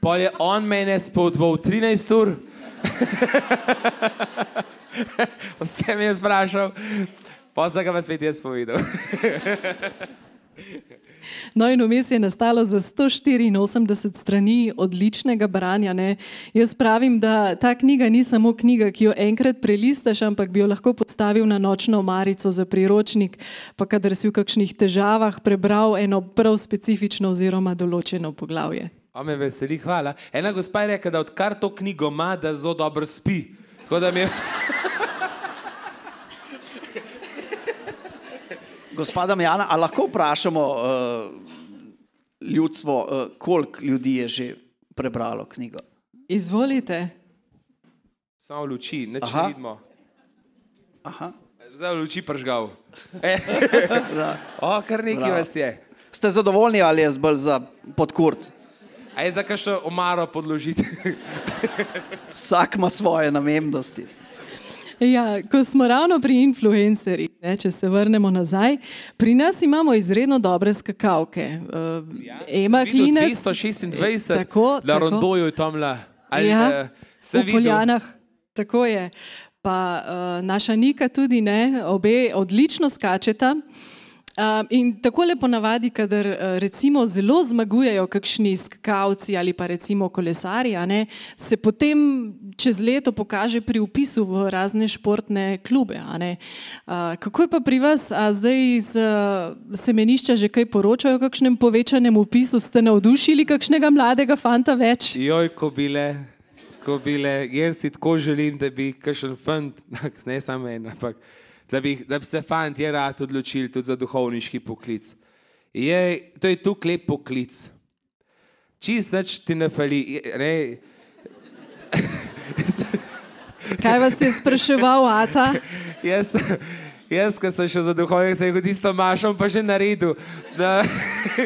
pol je on mene spodbal 13 ur. Vse mi je sprašal, sem ga spet jaz povedal. No, in vmes je nastalo za 184 strani odličnega branja. Ne. Jaz pravim, da ta knjiga ni samo knjiga, ki jo enkrat prelistaš, ampak bi jo lahko postavil na nočno marico za priročnik, pa kadar si v kakšnih težavah prebral eno prav specifično oziroma določeno poglavje. A me veseli, hvala. Ena gospa je rekla, da odkar to knjigo ima, da zelo dobro spi. Tako da mi je... Gospoda Jana, ali lahko vprašamo uh, ljudstvo, uh, koliko ljudi je že prebralo knjigo? Izvolite. Samo luči, ne vidimo. Aha. Zdaj luči pržgal. E. o, kar nekaj Bravo. vas je. Ste zadovoljni ali je bolj za podkurt? A je za kakšno omaro podložiti? Vsak ima svoje namembnosti. Ja, ko smo ravno pri influencerjih, če se vrnemo nazaj, pri nas imamo izredno dobre skakavke. Uh, Ema Klinec, 226, Eh, tako, na tako. rondoju je tamla. Ali, Ja, eh, se v videl? Poljanah, tako je. Pa uh, naša Nika tudi ne, obe odlično skačeta. Um, in tako lepo navadi, kadar uh, recimo zelo zmagujejo kakšni skakalci ali pa recimo kolesarji, ne, se potem čez leto pokaže pri upisu v razne športne klube. Uh, kako je pa pri vas, a zdaj iz uh, semenišča že kaj poročajo o kakšnem povečanem upisu, ste navdušili kakšnega mladega fanta več? Joj, ko bile, ko bile, jaz si tako želim, da bi kakšen fant, ne samo en, ampak da bi, da bi se fanti rad odločili tudi za duhovniški poklic. Je, to je tu lep poklic. Čist nič ti ne fali. Ne, Kaj vas je spraševal, Ata? jaz, jaz, ki sem še za duhovnik, sem kot isto mašom, pa že naredil. Da,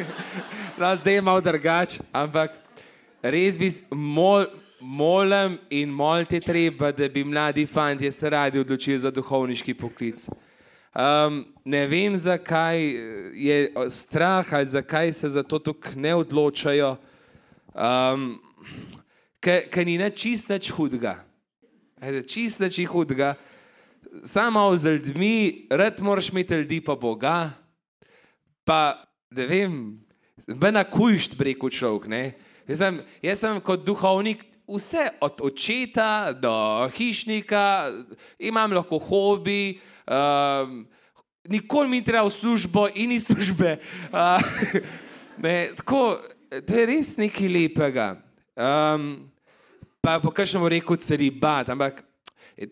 no, zdaj je malo drugače, ampak res bi mol, molim in molite treba, da bi mladi fanti se radi odločili za duhovniški poklic. Um, ne vem, zakaj je strah ali zakaj se za to tako ne odločajo, um, ker ni nič čist nič hudega. Čist nič hudega. Samo z ljudmi, rad moraš imeti ljudi, pa Boga, pa da vem, bena kujšt breko človek. ne. Jaz sem, jaz sem kot duhovnik vse od očeta do hišnika, imam lahko hobi, um, nikoli mi ni treba v službo in iz službe. Uh, ne, tako, to je res nekaj lepega. Um, pa po kažem rekel celibat, ampak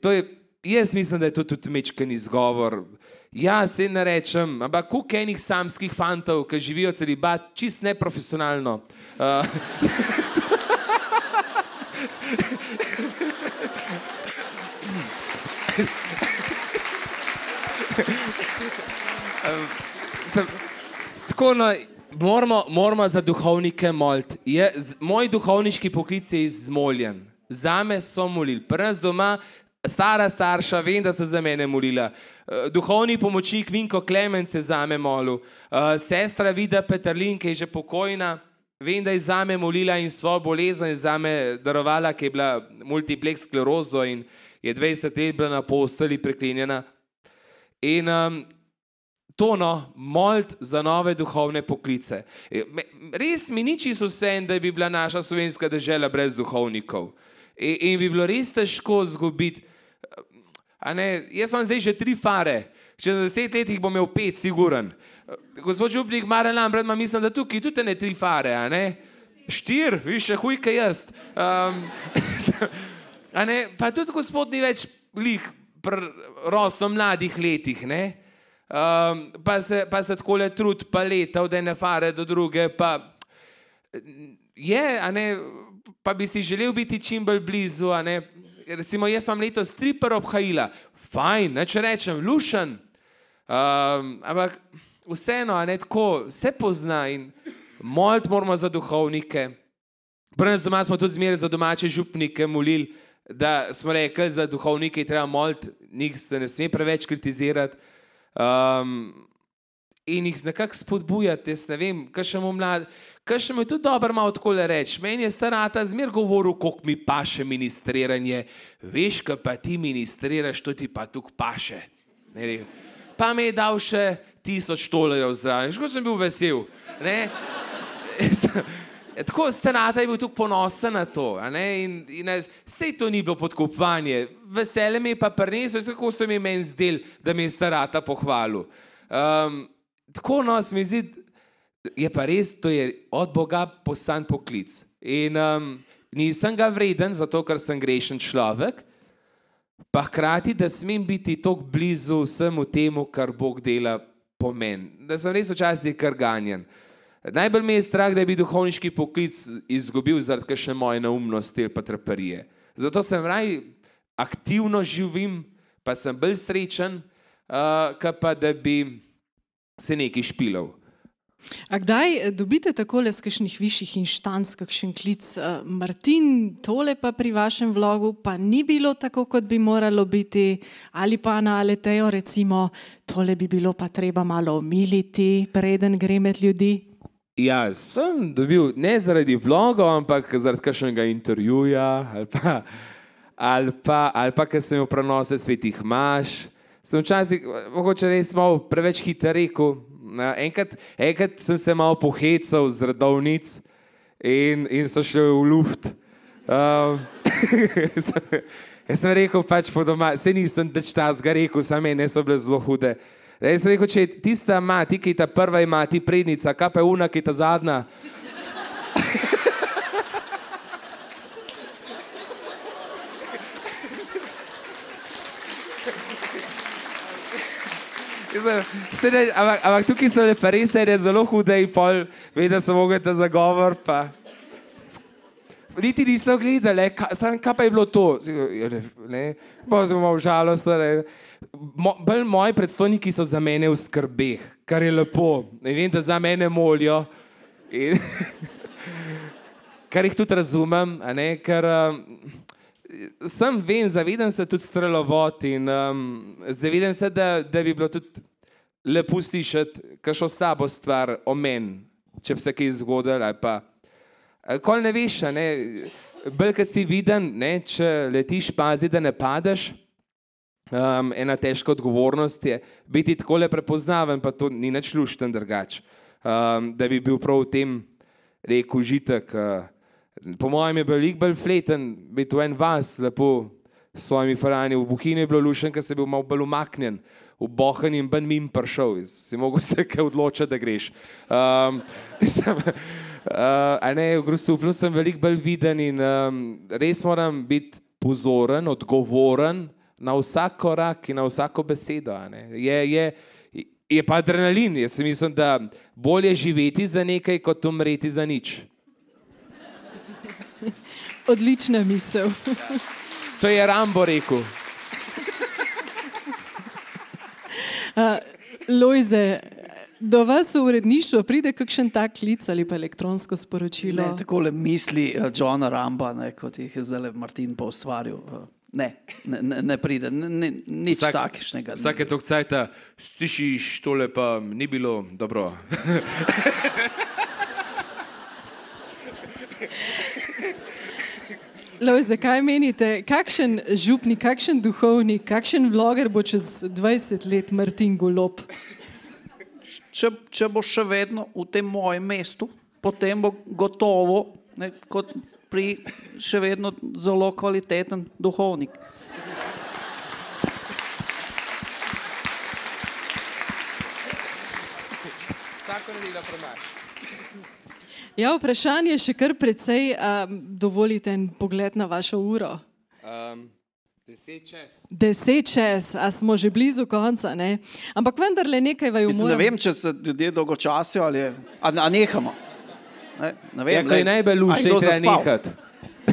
to je, jaz mislim, da je to tudi mečken izgovor. Ja, se ne rečem, ampak koliko enih samskih fantov, ki živijo celibat, čist neprofesionalno. Uh, sem, tako no, moramo, moramo za duhovnike moliti. Je, z, moj duhovniški poklic je izmoljen. Zame so molili, prst doma, stara starša, vem, da so za mene molila. Eh, Duhovni pomočnik Vinko Klemen se za me molil, Eh, sestra Vida Petrlin, ki je že pokojna, vem, da je za me molila in svojo bolezen je za me darovala, ki je bila multiplex sklerozo in je 20 let bila na posteli preklinjena. In um, to, no, molt za nove duhovne poklice. E, Res mi ni čisto vse, da bi bila naša slovenska država brez duhovnikov. In, in bi bilo res težko izgubiti. Jaz imam zdaj že tri fare, čez deset let jih bom imel pet, siguren. Gospod Župnik, Maren Lambert, ima mislim, da tukaj tudi ne tri fare, a ne? Štir, više hujka jaz. Um, a ne, pa tudi gospod ni več lih, rosel mladih letih, ne? Um, pa se, se tako le trud, pa leta od ene fare do druge, pa je, a ne, pa bi si želel biti čim bolj blizu, a ne. Recimo, jaz sem letos tri obhajila, fajn, ne če rečem, lušen. Um, ampak vseeno, ne tako, se pozna in molt moramo za duhovnike. Prvo doma smo tudi zmeraj za domače župnike molili, da smo rekli, za duhovnike je treba moliti, njih se ne sme preveč kritizirati. Um, in jih nekako spodbujati, jaz ne vem, kaj še mu mlad, kaj še mu je tudi dobro malo tako reči. Meni je starata zmer govoril, koliko mi paše ministriranje, veš, kaj pa ti ministriraš, to ti pa tukaj paše. Pa mi je dal še tisoč dolarjev zraven, ško sem bil vesel. Tako starata je bil tukaj ponosen na to. In, in vse to ni bilo podkupovanje, veselje mi je pa prinesel, kako se mi je meni zdel, da mi je starata pohvalil. Um, tako no, se mi zdi, je pa res, to je od Boga postan poklic. In um, nisem ga vreden, zato ker sem grešen človek, pa hkrati, da smem biti tako blizu vsemu temu, kar Bog dela po meni. Da sem res včasih kar ganjen. Najbolj me je strah, da bi duhovniški poklic izgubil zaradi kakšne moje neumnosti ali pa traparije. Zato sem raj aktivno živim, pa sem bolj srečen, uh, pa da bi se nekaj špilal. A kdaj eh, dobite takole z kakšnih višjih inštanc, kakšen klic? eh, Martin, tole pa pri vašem vlogu pa ni bilo tako, kot bi moralo biti, ali pa na Aletejo recimo, tole bi bilo pa treba malo omiliti, preden gre med ljudi. Ja, sem dobil ne zaradi vlogov, ampak zaradi kakšnega intervjuja ali pa, ali pa, ali pa ker sem imel prenose svetih maš. Sem včasih, mogoče res malo preveč hitro rekel, Ja, enkrat, enkrat sem se malo pohecal z redovnic in, in so šli v luft. Um, jaz sem rekel, pač po doma, se nisem več ta zga rekel, same ne so bile zelo hude. Jaz sem rekel, če tista mati, ki je ta prva ima, ti prednica, kaj pa je una, ki ta zadnja. Se ne, ampak, ampak tukaj so lepe res, je zelo hude in pol, ve, da so mogli ta zagovor. Pa. Niti niso gledali, kaj, sam, kaj pa je bilo to. Pozimo malo žalost. Mo, bolj moji predstojniki so za mene v skrbeh, kar je lepo. Ne vem, da za mene molijo. In, kar jih tudi razumem, ne, ker um, sem vem, zavedam se tudi strelovod in um, zavedam se, da, da bi bilo tudi lepo slišati kakšno slabo stvar o meni, če bi se kaj zgodilo pa kol ne veš, ne, bolj, ko si viden, ne, če letiš, pazi, da ne padeš. Um, ena težka odgovornost je biti tako le prepoznaven, pa to ni nič lušten drugač. Um, da bi bil prav v tem rekel užitek. Uh, po mojem je bil veliko bolj fleten, biti v en vas, lepo s svojimi farani. V Buhini je bilo lušten, ker se je bil malo bolj umaknjen, v Bohan in ben mim prišel, si mogel se kaj odločiti, da greš. Um, sem, uh, ne, v Grusuplu sem veliko bolj viden in um, res moram biti pozoren, odgovoren na vsak korak in na vsako besedo. Je, je, je pa adrenalin. Jaz mislim, da bolje živeti za nekaj, kot umreti za nič. Odlična misel. To je Rambo rekel. Uh, Lojze, do vas v uredništvo pride kakšen tak klic ali pa elektronsko sporočilo? Ne, tako le misli uh, Johna Ramba, ne, kot jih je zdaj Martin pa ustvaril. Uh, ne, ne, ne, ne pride, ne, ne, nič Vsak- takšnega. Vsake to cajta, slišiš, tole pa ni bilo dobro. Lojze, kaj menite, kakšen župnik, kakšen duhovnik, kakšen vloger bo čez 20 let Martin Golop? če, če bo še vedno v tem mojem mestu, potem bo gotovo ne, kot pri še vedno zelo kvaliteten duhovnik. Vsako nedeljo promaš. Ja, vprašanje je še kar precej. Um, dovolite en pogled na vašo uro. Um, deset čez. Deset čez, a smo že blizu konca, ne? Ampak vendarle nekaj vaju Mislim, ne vem, če se ljudje dolgočasijo ali je, a, a nehamo. Ne, ne vem, Ja, kaj najbolj lušče, kdo je treba zaspal? nehati.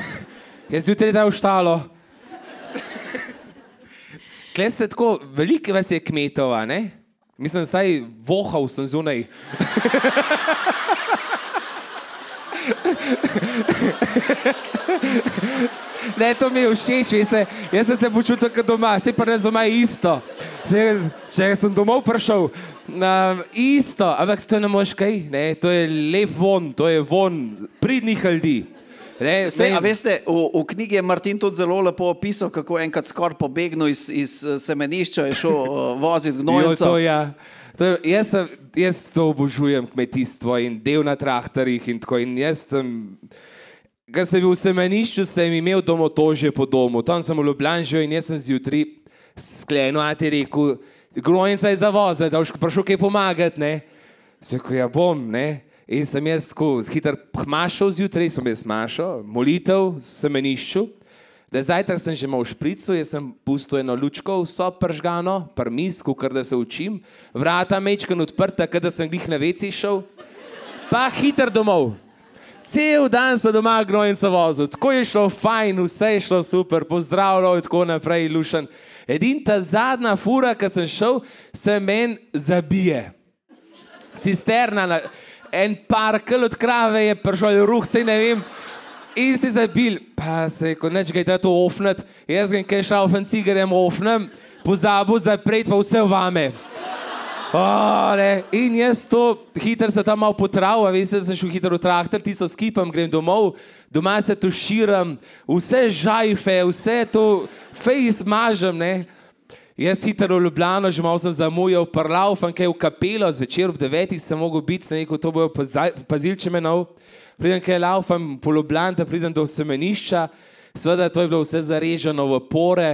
Jaz zjutraj da v štalo. Klej ste tako, veliko vas je kmetov, a ne? Mislim, saj vohal sem zunaj. Ne, to mi je všeč, veste. Jaz sem se počutil kot doma, se pa ne doma je isto. Zdaj, če sem domov prišel, um, isto, ampak to ne moš kaj, ne, to je lep von, to je von pridnih ljudi. Ne, Sej, ne- veste, v, v knjigi je Martin tudi zelo lepo opisal, kako je enkrat skoraj pobegnil iz, iz eh, semenišča, je šel uh, voziti Jo, gnojnico. to, ja. To, jaz, sem, jaz to obožujem kmetijstvo in del na traktorjih in tako. In jaz sem, Ker sem bil v semenišču, sem imel domotožje po domu, tam sem v Ljubljani živel in jaz sem zjutraj sklenil, a ti rekel, grojnica je za voze, da boš prišel kaj pomagati, ne. Se ko ja bom, ne. In sem jaz tako hiter mašal zjutraj, sem jaz mašal, molitev v semenišču. Da zajtrk sem že imel šprico, jaz sem pustil eno lučko, vso pržgano, prmis, kar da se učim, vrata mečken odprta, kada sem glih na veci šel, pa hiter domov. Cel dan sem doma gnojnico vozil, tako je šlo fajn, vse je šlo super, pozdravljal in tako naprej, lušen. Edin ta zadnja fura, ki sem šel, se meni zabije. Cisterna, na, en parkel od krave je prišel, ruh se ne vem. In si zabil, pa se je, ko neč ga je treba to ofnat, jaz grem kaj šaufen cigarem ofnem, pozabil zapreti pa vse vame. O, ne. In jaz to hitro se tam malo potravil, a veste, da sem šel hitro v traktor, tisto skipam, grem domov, doma se tuširam, vse žajfe, vse to fejs mažem, ne. Jaz hitro v Ljubljano, že malo sem zamujal, prlav, kaj v kapelo, zvečer ob devetih sem mogel biti, sem rekel, to bojo pazili, če me nov. Pridem kaj laufam po Ljubljani, da pridem do semenišča, seveda to je bilo vse zareženo v pore,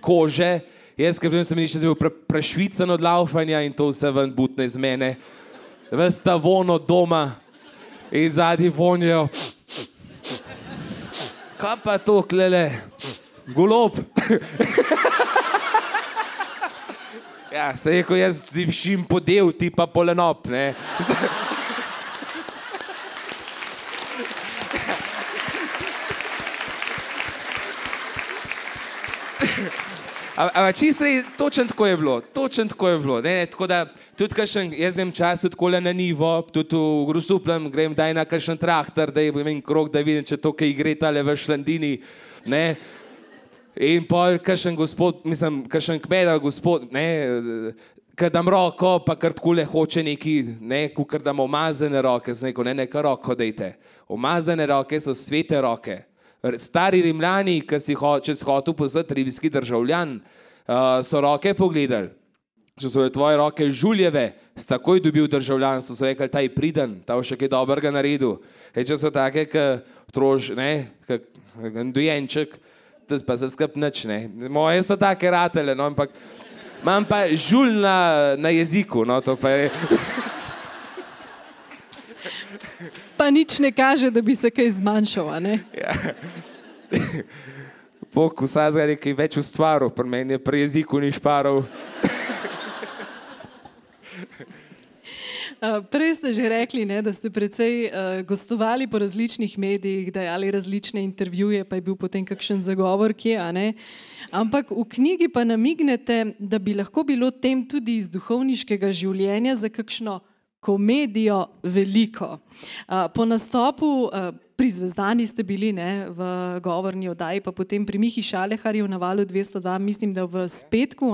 kože. Jaz, ker sem semenišče bil pre, prešvican od laufanja in to vse ven butne iz mene. Vesta vono doma in zadnji vonjajo. Kaj pa to, klele? Golob. Ja, se je, ko jaz divšim podel, ti pa polenop, ne. Ampak čisto res, točno tako je bilo, točno tako je bilo. Ne, ne, tako da tudi kakšen, jaz sem čas tako na nivo, tudi v Grusuplem grem daj na kakšen traktor, da je vem krok, da vidim, če to kaj gre tale v Šlandini. Ne. In pa kakšen gospod, mislim, kakšen kmet, gospod, ne, kad dam roko, pa kar takole hoče neki, ne, kukar dam omazane roke, sem rekel, ne, ne, kar roko dejte. Omazane roke so svete roke. Stari Rimljani, ki si ho, če si hotel postati rimski državljan, uh, so roke pogledali. Če so tvoje roke žuljeve, si takoj dobil državljanstvo, so rekli, ta je priden, ta je še kaj dobrega naredil. E, če so take, ki trož, ne, kot dojenček, to pa se skrb nič, ne. Moje so take ratele, no, ampak imam pa žulj na, na jeziku, no, to pa je. Pa nič ne kaže, da bi se kaj zmanjšal. a ne? Ja. Bog vsaj je nekaj več ustvaril, pri meni je pri jeziku ni šparov. Uh, Prej ste že rekli, ne, da ste precej uh, gostovali po različnih medijih, dajali različne intervjuje, pa je bil potem kakšen zagovor, a ne. Ampak v knjigi pa namignete, da bi lahko bilo tem tudi iz duhovniškega življenja za kakšno komedijo veliko. Po nastopu pri Zvezdani ste bili ne, v govorni oddaji, pa potem pri Mihi Šaleharju na valu 202, mislim, da v Spetku.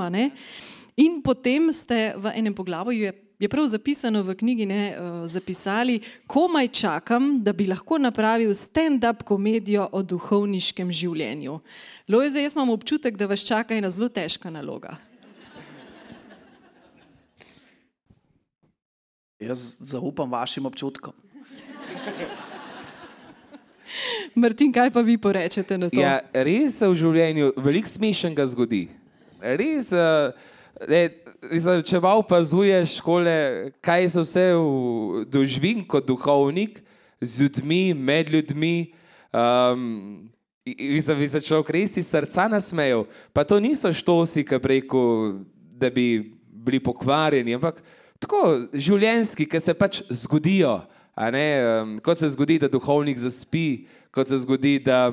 In potem ste v enem poglavju, je, je prav zapisano v knjigi, ne, uh, zapisali, komaj čakam, da bi lahko napravil stand-up komedijo o duhovniškem življenju. Lojze, jaz imam občutek, da vas čaka ena zelo težka naloga. Jaz zaupam vašim občutkom. Martin, kaj pa vi porečete na to? Ja, res se v življenju veliko smešnega zgodi. Res, uh, če pa opazuješ, škole, kaj se vse v- doživim kot duhovnik z ljudmi, med ljudmi. Um, Mislim, da se človek res iz srca nasmejal. Pa to niso štosi, ki preko, da bi bili pokvarjeni, ampak tako življenjski, ki se pač zgodijo. kot se zgodi, da duhovnik zaspi, kot se zgodi, da,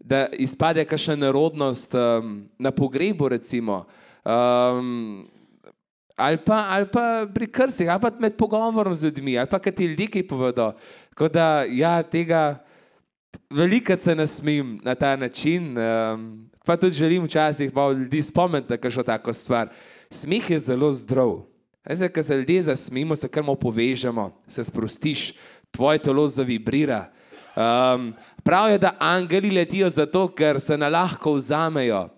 da izpade kakšna nerodnost um, na pogrebu, recimo. Um, ali, pa, ali pa pri krsih, ali pa med pogovorom z ljudmi, ali pa kaj ti ljudje kaj povedo. Tako da ja, tega veliko se nasmim na ta način. Um, pa tudi želim včasih malo ljudi spomniti na kakšno tako stvar. Smeh je zelo zdrav. Zdaj, ko se ljudje zasmimo, se kar malo povežemo, se sprostiš, tvoje telo zavibrira. Um, prav je, da angeli letijo zato, ker se na lahko vzamejo.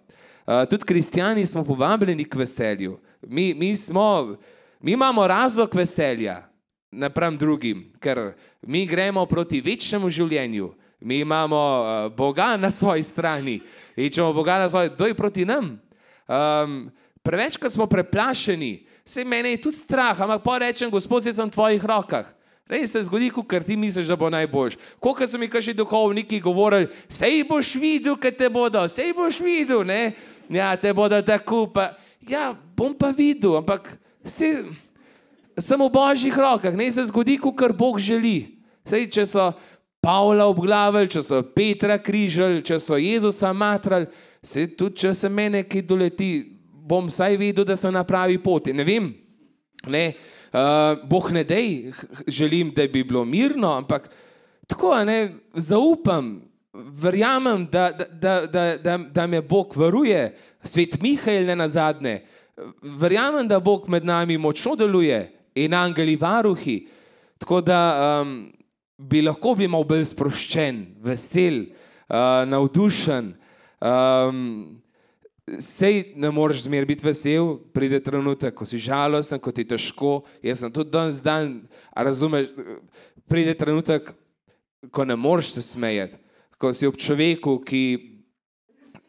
Uh, tudi kristijani smo povabljeni k veselju. Mi, mi, smo, mi imamo razlog veselja napram drugim, ker mi gremo proti večnemu življenju. Mi imamo uh, Boga na svoji strani in če imamo Boga na svoji, kdo je proti nam? Um, prevečkrat smo preplašeni, vse mene je tudi strah, ampak pa rečem, Gospod, jaz sem v tvojih rokah. Res se zgodi, ker ti misliš, da bo najboljš. Koliko so mi kaši duhovniki govorili, sej boš videl, kaj te bodo, sej boš videl, ne? Ja, te bodo tako, pa ja, bom pa videl, ampak vse, sem v božjih rokah, ne se zgodi, kar Bog želi. Sej, če so Pavla obglavili, če so Petra križali, če so Jezusa matrali, se tudi, če se mene kaj doleti, bom vsaj vedel, da sem na pravi poti. Ne vem, ne, uh, Bog ne dej, želim, da bi bilo mirno, ampak tako, ne, zaupam, verjamem, da, da, da, da, da, da me Bog varuje, svet Mihajl ne na zadnje. Verjamem, da Bog med nami močno deluje in angeli varuhi. Tako da um, bi lahko bil malo bolj sproščen, vesel, uh, navdušen. Um, Sej ne moreš zmer biti vesel, pride trenutek, ko si žalosten, ko ti je težko. Jaz sem tudi danes dan, razumeš, pride trenutek, ko ne moreš se smejati, ko si ob človeku, ki,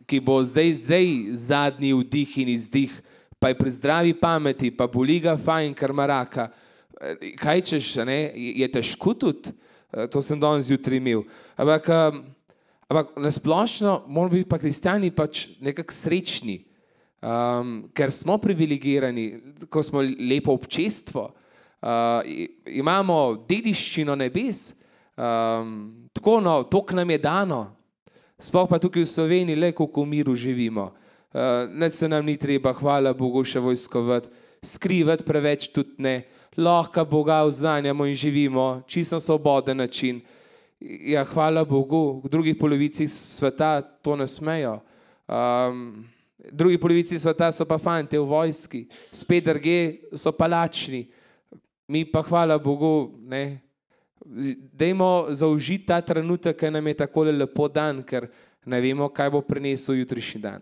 ki bo zdaj, zdaj zadnji vdih in izdih, pa je pri zdravi pameti, pa boli ga fajn, ker ima raka. Kaj češ, ne? je težko tudi, to sem danes zjutraj imel. Ampak, eh, ampak nasplošno moramo biti pa kristijani pač nekako srečni, um, ker smo privilegirani, ko smo lepo občestvo, uh, imamo dediščino nebes, um, tako no, to nam je dano. Sploh pa tukaj v Sloveniji, le koliko v miru živimo. Uh, ne se nam ni treba, hvala Bogu, še vojskovati, skrivati preveč tudi ne, lahko Boga vzanjamo in živimo, čisto svoboden način. Ja, hvala Bogu, v drugi polovici sveta to ne smejo. Um, drugi polovici sveta so pa fanti v vojski, spet druge so pa lačni. Mi pa hvala Bogu, ne, Dajmo zaužiti ta trenutek, ki nam je tako lepo dan, ker ne vemo, kaj bo prinesel jutrišnji dan.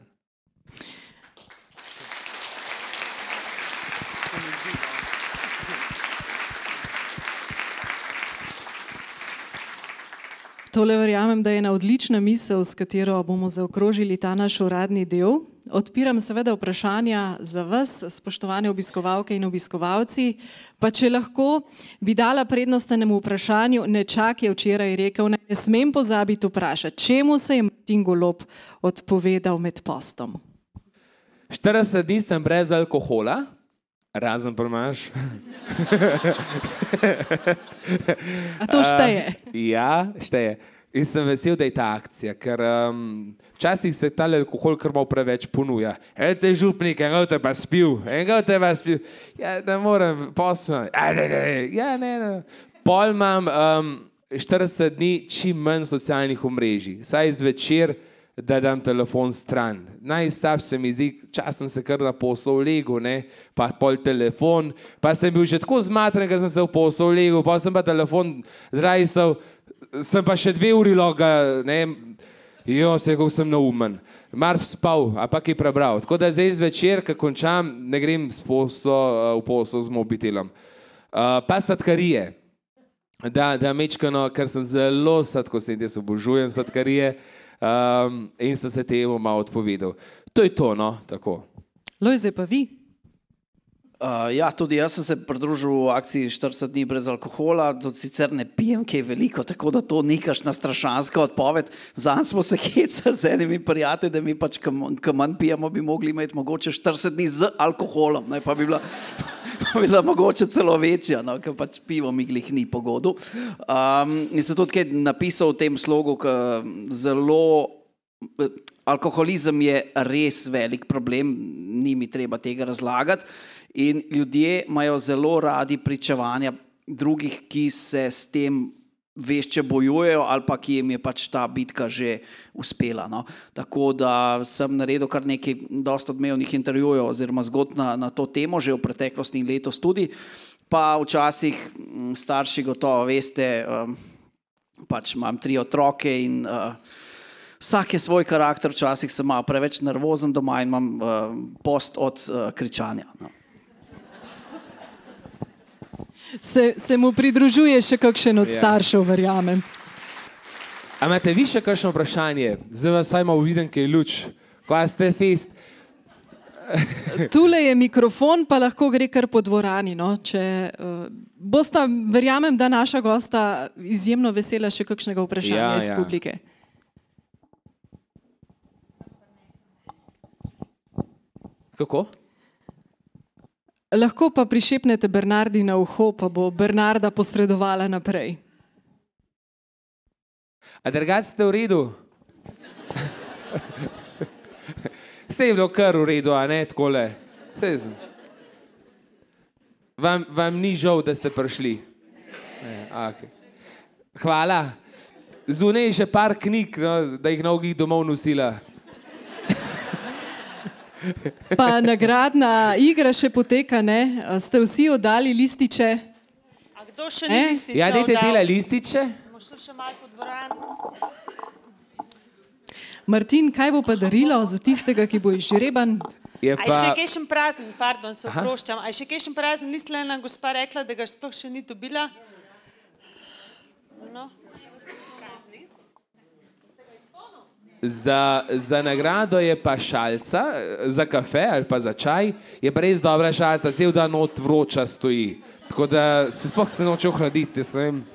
Tole verjamem, da je ena odlična misel, s katero bomo zaokrožili ta naš uradni del. Odpiram seveda vprašanja za vas, spoštovane obiskovalke in obiskovalci. Pa če lahko bi dala prednost enemu vprašanju, nečak je včeraj rekel, ne smem pozabiti vprašati, čemu se je Martin Golob odpovedal med postom. 40 dni sem brez alkohola, razen premaš. A to šteje? Ja, šteje. In sem vesel, da je ta akcija, ker um, včasih se ta alkohol kar malo preveč ponuja. En te župnik, en te pa spil, en te pa spil. Ja, ne morem, posma. Ja, ne, ne, ja, ne, ne. Pol imam um, 40 dni čim manj socialnih omrežij, saj zvečer, da dam telefon stran. Najslabše se mi zdi, čas sem se kar na posel legu, ne, pa pol telefon, pa sem bil že tako zmatren, ker sem se v posel legu, pa sem pa telefon zrajsal, sem pa še dve uri loga, ne, jo, se kako sem naumen. Mar spal, a pa kaj prebral. Tako da zdaj zvečer, ko končam, ne grem posel, v posel z mobitelom. Uh, pa sladkarije. Da, da mečkano, ker sem zelo sladkosed, jaz obožujem sladkarije um, in sem se temu malo odpovedal. To je to, no, tako. Lojze pa vi. Uh, ja, tudi jaz sem se pridružil akciji 40 dni brez alkohola, tudi sicer ne pijem kaj veliko, tako da to ni kašna strašanska odpoved. Zanj smo se hecali z enimi prijatelji, da mi pač, ki manj pijemo, bi mogli imeti mogoče 40 dni z alkoholom, ne, pa bi bila, pa bi bila mogoče celo večja, no, ker pač pivo mi glih ni pogodu. Um, in sem tudi kaj napisal v tem slogu, ki zelo Alkoholizem je res velik problem, ni mi treba tega razlagati. In ljudje imajo zelo radi pričevanja drugih, ki se s tem vešče bojujejo, ali pa ki jim je pač ta bitka že uspela. No. Tako da sem naredil kar nekaj dosta odmevnih intervjujev oziroma zgodb na, na to temo, že v preteklosti in letos tudi. Pa včasih starši gotovo veste, um, pač imam tri otroke in uh, vsak je svoj karakter, včasih sem malo preveč nervozen doma in imam uh, post od uh, kričanja. No. Se, se mu pridružuje še kakšen od Ja. staršev, verjamem. A imate vi še kakšno vprašanje? Zdaj vas samo vidim, kaj je luč. Kaj ste fest? Tule je mikrofon, pa lahko gre kar po dvorani. No? Če, uh, bosta, verjamem, da naša gosta izjemno vesela še kakšnega vprašanja Ja, iz ja. publike. Kako? Lahko pa prišepnete Bernardi na uho, pa bo Bernarda posredovala naprej. A drugače ste v redu? Vse je bilo kar v redu, a ne takole. Saj sem. Vam, vam ni žal, da ste prišli. Ne, okej. Hvala. Zunaj je še par knjig, no, da jih mnogih domov nosila. Pa nagradna igra še poteka, ne? Ste vsi oddali lističe? A kdo še Eh? ni lističev Ja, dajte dela lističe. Bomo šli še malo po dvorani. Martin, kaj bo pa darilo za tistega, ki bo izžreban? Je A je še pa, kakšen prazen, pardon, se oproščam. A je še kakšen prazen list, le ena gospa rekla, da ga sploh še ni dobila? No. Za, za nagrado je pa šalca, eh, za kafe ali pa za čaj, je pa res dobra šalca, cel dan not vroča stoji. Tako da se sploh se noče ohladiti, ne vem.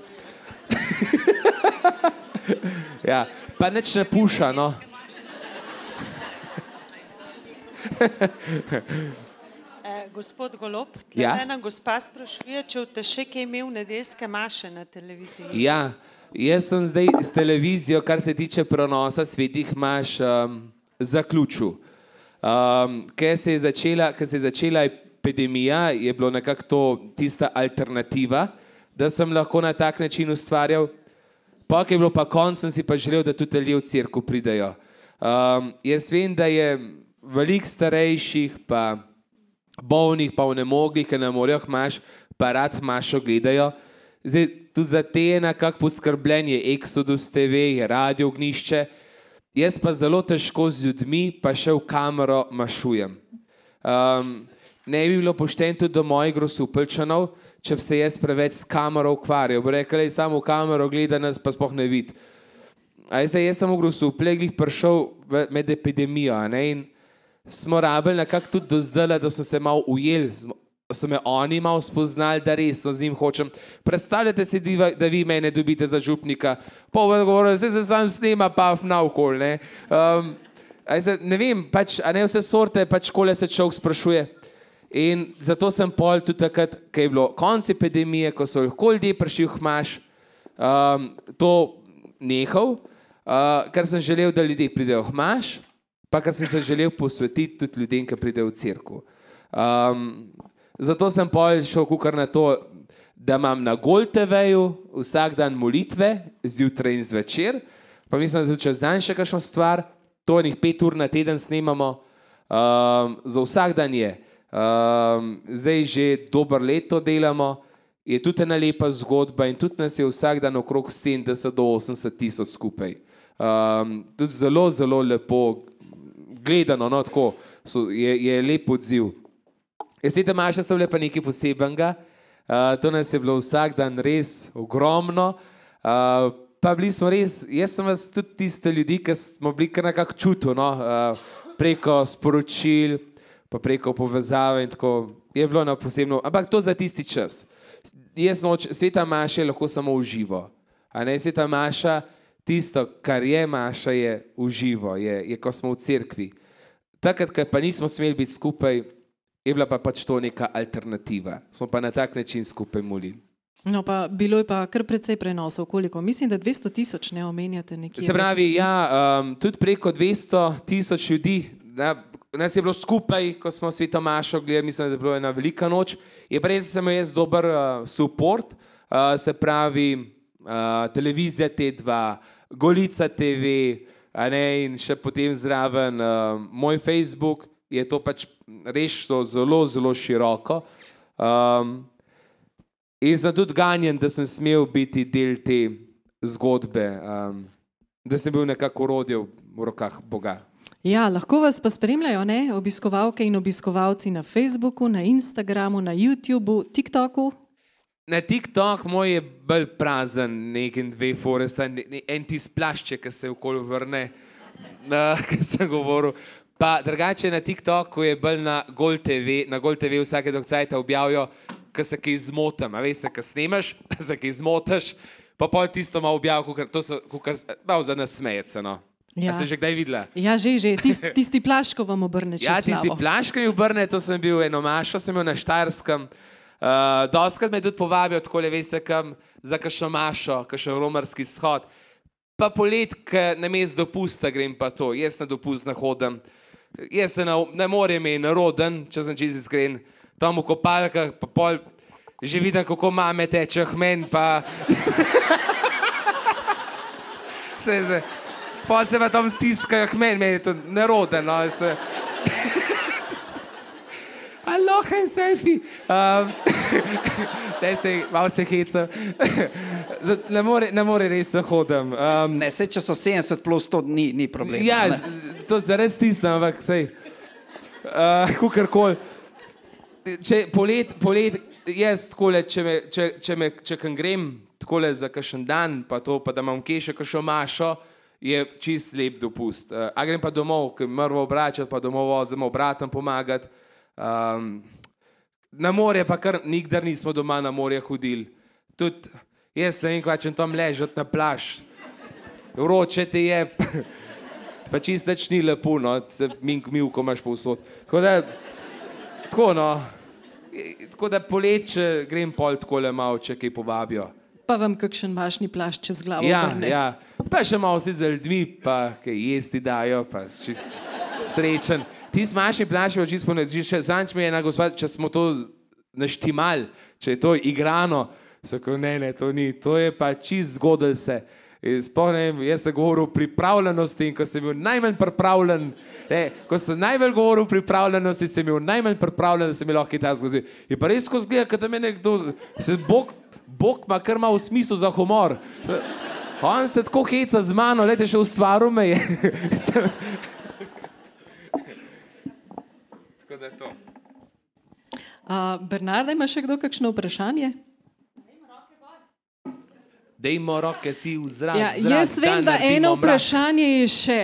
ja, pa nič ne puša, no. Eh, gospod Golob, Ja? ena gospa sprašuje, če boste še kaj imel nedeljske maše na televiziji. Ja, jaz sem zdaj s televizijo, kar se tiče prenosa svetih maš, um, zaključil. Um, ker se, je začela- ker se je začela epidemija, je bilo nekako to tista alternativa, da sem lahko na tak način ustvarjal. Pa, ki je bilo pa konc, sem si pa želel, da tudi ljudje v crkvu pridejo. Um, jaz vem, da je veliko starejših, pa bolnih, pa vnemoglih, ki ne morejo maš, pa rad mašo gledajo. Zdaj, tudi za te je nekako poskrbljen, je Exodus TV, je radio ognišče. Jaz pa zelo težko z ljudmi, pa še v kamero mašujem. Um, ne bi bilo pošteno tudi do mojih grosupelčanov, če bi se jaz preveč s kamero ukvarjal. Da samo v kamero gleda nas, pa sploh ne vidi. A jaz, jaz sem v grosupleh prišel med epidemijo ne, in smo rabili nekako tudi do zdaj, da so se malo ujeli, smo- so me oni malo spoznali, da resno z njim hočem. Predstavljate si, diva- da vi mene dobite za župnika, pa bo govoril, se se sam snema, pa naokol. Ne, um, zdaj, ne vem, pač, a ne vse sorte, pač kole se človek sprašuje. In zato sem pol tudi takrat, ko je bilo konec epidemije, ko so lahko ljudje prišli v Hmaš, um, to nehal, uh, ker sem želel, da ljudje pridejo v Hmaš, pa ker sem se želel posvetiti tudi ljudem, ki pridejo v crkvu. Um, zato sem pol šel kukar na to, da imam na Gol TV-ju vsak dan molitve, zjutraj in zvečer, pa mislim, da tudi čez dan še kakšno stvar, to enih pet ur na teden snemamo, um, za vsak dan je. Um, zdaj že dober leto delamo, je tudi ena lepa zgodba in tudi nas je vsak dan okrog 70 do 80 tisoč skupaj. Um, tudi zelo, zelo lepo gledano, no, tako so, je, je lep odziv. Jesete Maša so bile pa nekaj posebenega, uh, to nas je bilo vsak dan res ogromno. Uh, pa bili smo res, jaz sem vas tudi tiste ljudi, ki smo bili kar nekako čutili, no, uh, preko sporočil, pa preko povezave in tako je bilo na posebno, ampak to za tisti čas. Jaz noč, sveta Maša je lahko samo v živo. A ne, sveta Maša, tisto, kar je Maša, je v živo, je, je ko smo v cerkvi. Takrat, ko pa nismo smeli biti skupaj, je bila pa pač to neka alternativa. Smo pa na tak način skupaj molili. No, pa bilo je pa kar precej prenosov, koliko? Mislim, da 200 tisoč ne omenjate nekje. Se pravi, ja, um, tudi preko 200 tisoč ljudi, da, nas je bilo skupaj, ko smo sveto Mašo gledali, mislim, da je bila ena velika noč. Je pa res, da sem jaz dober uh, support, uh, se pravi, uh, televizija T2, Golica TV, ne, in še potem zraven uh, moj Facebook, je to pač res šlo zelo, zelo široko. Um, in sem tudi ganjen, da sem smel biti del te zgodbe, um, da sem bil nekako orodje v rokah Boga. Ja, lahko vas pa spremljajo ne? obiskovalke in obiskovalci na Facebooku, na Instagramu, na YouTubu, TikToku. Na TikTok moj je bolj prazen, nekaj dve fore, saj ne- ne- en ti splašče, ki se okoli vrne, uh, ki sem govoril. Pa drugače na TikToku je bolj na Gol TV, na Gol TV vsake dokcajta objavijo, ko se kaj zmotam, a veš, ko snemaš, se kaj zmotaš, pa pol tisto malo objavijo, kukar, to so, kukar, malo za nas smejece, no. Ja. A se že kdaj videla? Ja, že, že. Tist, tisti plašč, ko vam obrne čez Ja, tisti glavo. plaškami obrne, to sem bil eno mašo, sem bil na Štajerskem. Uh, Doskrat me tudi povabijo, tako le veste, kam za kakšno mašo, kakšen romarski shod. Pa polet, ki na mest dopusta grem pa to, jaz na dopust ne hodim. Jaz se na, ne morem imeti naroden, če sem čez iskren, tam v kopalkah, pa pol, že vidim, kako mame teče hmen, pa... se, se, pa se pa tam stiskajo hmen, meni je to neroden, no, se... Aloha in selfie. Um, ne se, malo se heca. Ne more, ne more res hodim. Um, Ne, se, če so 70 plus, to ni, ni problem. ja, ne. z- to zaradi stisnem, ampak sej. Uh, Kukorkoli. Če polet, polet, jaz takole, če, me, če, če, me, če kam grem takole za kakšen dan, pa to, pa da imam kje še kakšno mašo, je čist lep dopust. Uh, a grem pa domov, ker moramo obračati, pa domov vozimo bratom pomagati. Um, na morje pa kar nikdar nismo doma na morje hodili. Tudi jaz ne vem, kva če tam ležati na plaž. Vroče ti je, pa čist več ni lepo, no, se mink milko imaš povsod. Tako da, tako no, tako da poleče grem pol takole malo, če kaj povabijo. Pa vam kakšen vašni plašč čez glavo. Ja, obrne. ja, pa še malo si z ljudmi, pa kaj jesti dajo, pa si čist srečen. Ti smašni plaši, pa čisto ne, že zanč mi je ena gospod, če smo to naštimal, če je to igrano, so ko ne, ne, to ni, to je pa čist zgodil se. Spomnim, jaz sem govoril o pripravljenosti in ko sem bil najmanj pripravljen, ne, ko sem najbolj govoril o pripravljenosti, sem bil najmanj pripravljen, da se mi lahko ta zgodi. Je pa res skozi gleda, da me nekdo, se Bog, Bog ima kar malo smisel za humor. On se tako heca z mano, lete še ustvaril me je. tako da je to. A, Bernarda, ima še kdo kakšno vprašanje? Dejmo roke si v zrak. Ja, zrak, jaz vem, da naredimo eno mrak. vprašanje je še.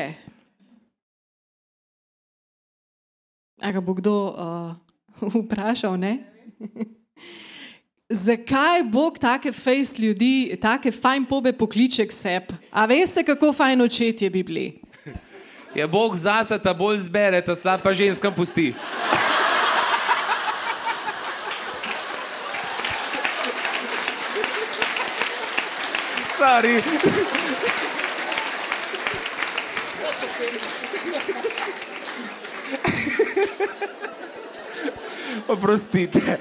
A ga bo kdo uh, vprašal, ne? Zakaj Bog take fejs ljudi, take fajn pobe pokliče k sebi? A veste, kako fajn očetje bi bili? Je Bog zase, ta bolj zbere, ta slab pa ženskam pusti. Sorry. Oprostite.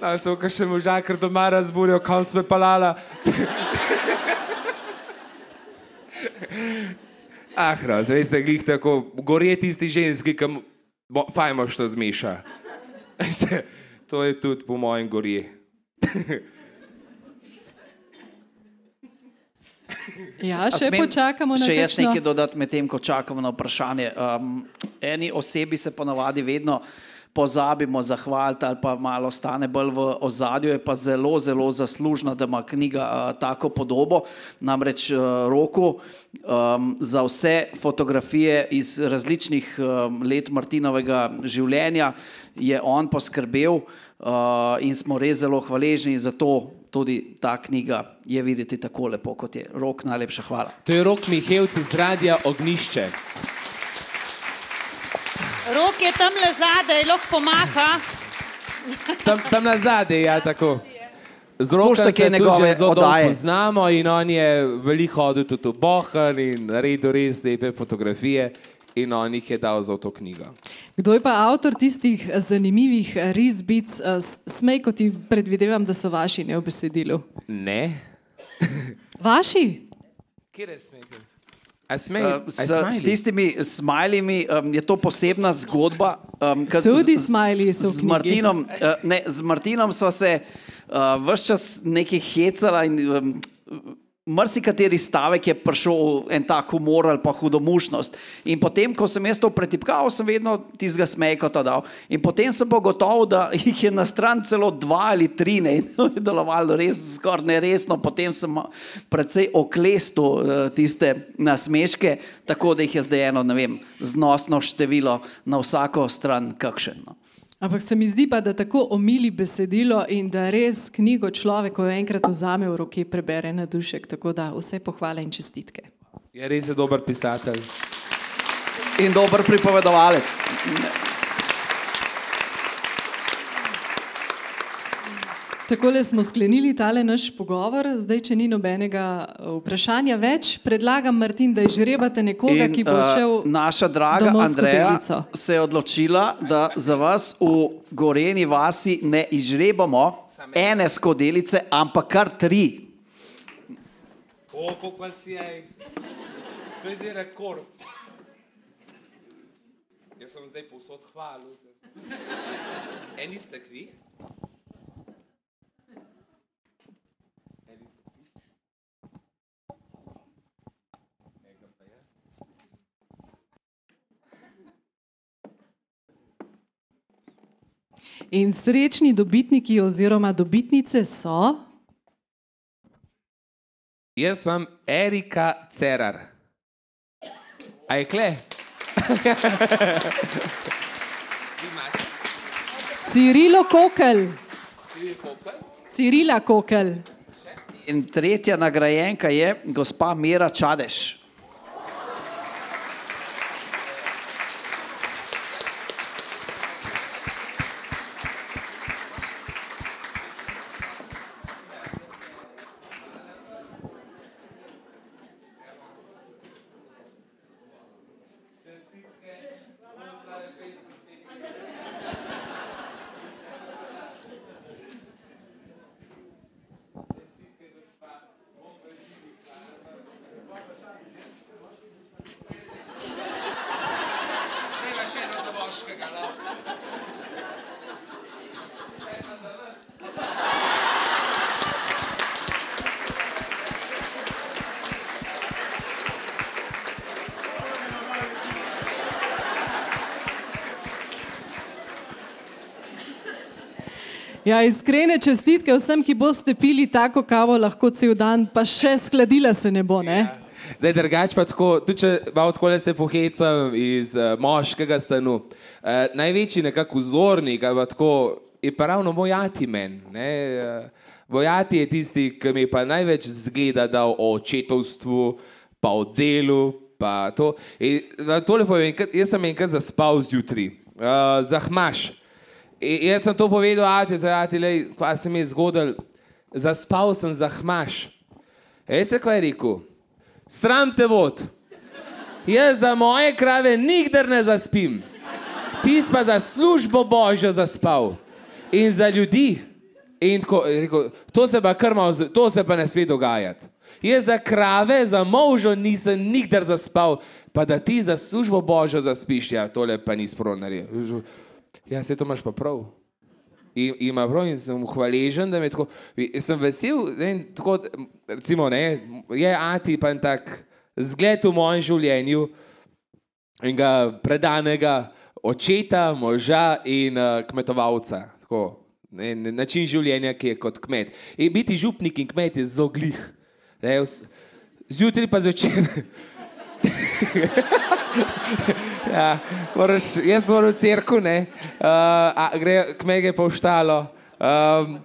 Da se v še možakar doma razburijo, kam sme palala. Ah, raz, veste, glih tako, gorje tisti ženski, ki fajmo što zmeša. To je tudi po mojem gorje. Ja, še smem počakamo na Še jaz kakšno- nekaj dodati med tem, ko čakamo na vprašanje. Um, eni osebi se ponavadi vedno pozabimo zahvaliti ali pa malo stane bolj v ozadju, je pa zelo, zelo zaslužna, da ima knjiga uh, tako podobo. Namreč uh, roku um, za vse fotografije iz različnih um, let Martinovega življenja je on poskrbel uh, in smo res zelo hvaležni za to. Tudi ta knjiga je videti tako lepo, kot je. Rok, najlepša hvala. To je rok Mihevci z radia Ognišče. Rok je tam le zadaj, lahko pomaha. Tam, tam na zadnje, ja, tako. Z rokom kje tudi njegove oddaje. poznamo in on je veliko hodil tudi v Bohan in naredil res lepe fotografije in on jih je dal za to knjigo. Kdo je pa avtor tistih eh, zanimivih risbic, smej, kot ti predvidevam, da so vaši ne v besedilu? Ne? Vaši? Kje je smejte? A smej, Uh, s, s tistimi smajlimi um, je to posebna zgodba. Um, Tudi smajliji so z. Martinom, uh, ne, z Martinom so se uh, vse čas nekaj hecala in um, marsikateri stavek je prišel en tak humor ali pa hudomušnost. In potem, ko sem jaz to pretipkal, sem vedno tistega smejkota dal. In potem sem pa gotov, da jih je na stran celo dva ali tri, ne, in to je delovalo res skoraj neresno. Potem sem precej oklestil uh, tiste nasmeške, tako da jih je zdaj eno, ne vem, znosno število na vsako stran kakšen. No. Ampak se mi zdi pa, da tako omili besedilo in da res knjigo človek, ko jo enkrat vzame v roke, prebere na dušek. Tako da vse pohvale in čestitke. Je res je dober pisatelj. In dober pripovedovalec. Takole smo sklenili tale naš pogovor. Zdaj, če ni nobenega eh, vprašanja več, predlagam, Martin, da izžrebate nekoga, ki bo odšel. uh, naša draga Andreja skodelico. se je odločila, da za vas v Goreni vasi ne izžrebamo ene skodelice, ampak kar tri. O, koliko vas je? To je zdaj rekord. Jaz sem zdaj povsod hvalil. Eni ste kvi? In srečni dobitniki oziroma dobitnice so. Jaz imam Erika Cerar. A je kle? Cirilo Kokel. Cirila Kokel. In tretja nagrajenka je gospa Mira Čadeš. Ja, iskrene čestitke vsem, ki boste pili tako kavo, lahko cel dan, pa še skladila se ne bo. Ne? Da je drugače pa tako, tudi če malo tako se pohecam iz uh, moškega stanu. Uh, največji nekako vzornik, tako, je pa ravno moj ati men. ne, Uh, moj ati je tisti, ki mi pa največ zgleda dal o očetovstvu, pa o delu, pa to. In, tole povem, jaz sem enkrat zaspal zjutraj, uh, zahmaš. In jaz sem to povedal, ati, za ati, lej, kva se mi je zgodil, zaspal sem zahmaš. Veste, kaj je rekel? Sram te vod. Jaz za moje krave nikdar ne zaspim. Ti pa za službo božjo zaspal in za ljudi. In tako, rekel, to se pa z- to se pa ne sme dogajati. Jaz za krave, za možo nisem nikdar zaspal, pa da ti za službo božjo zaspiš, ja, tole pa ni spronarje. Ja, se to imaš pa prav. In, ima prav in sem hvaležen, da me tako, sem vesel, in tako, recimo, ne, je Ati pa en tak zgled v mojem življenju in ga predanega očeta, moža in uh, kmetovalca. Tako, ne, način življenja, ki je kot kmet. In biti župnik in kmet je zelo glih. Zjutraj pa zvečer. ja, moraš, jaz moram v cerku, ne, uh, a, gre kmege pa v štalo. Um,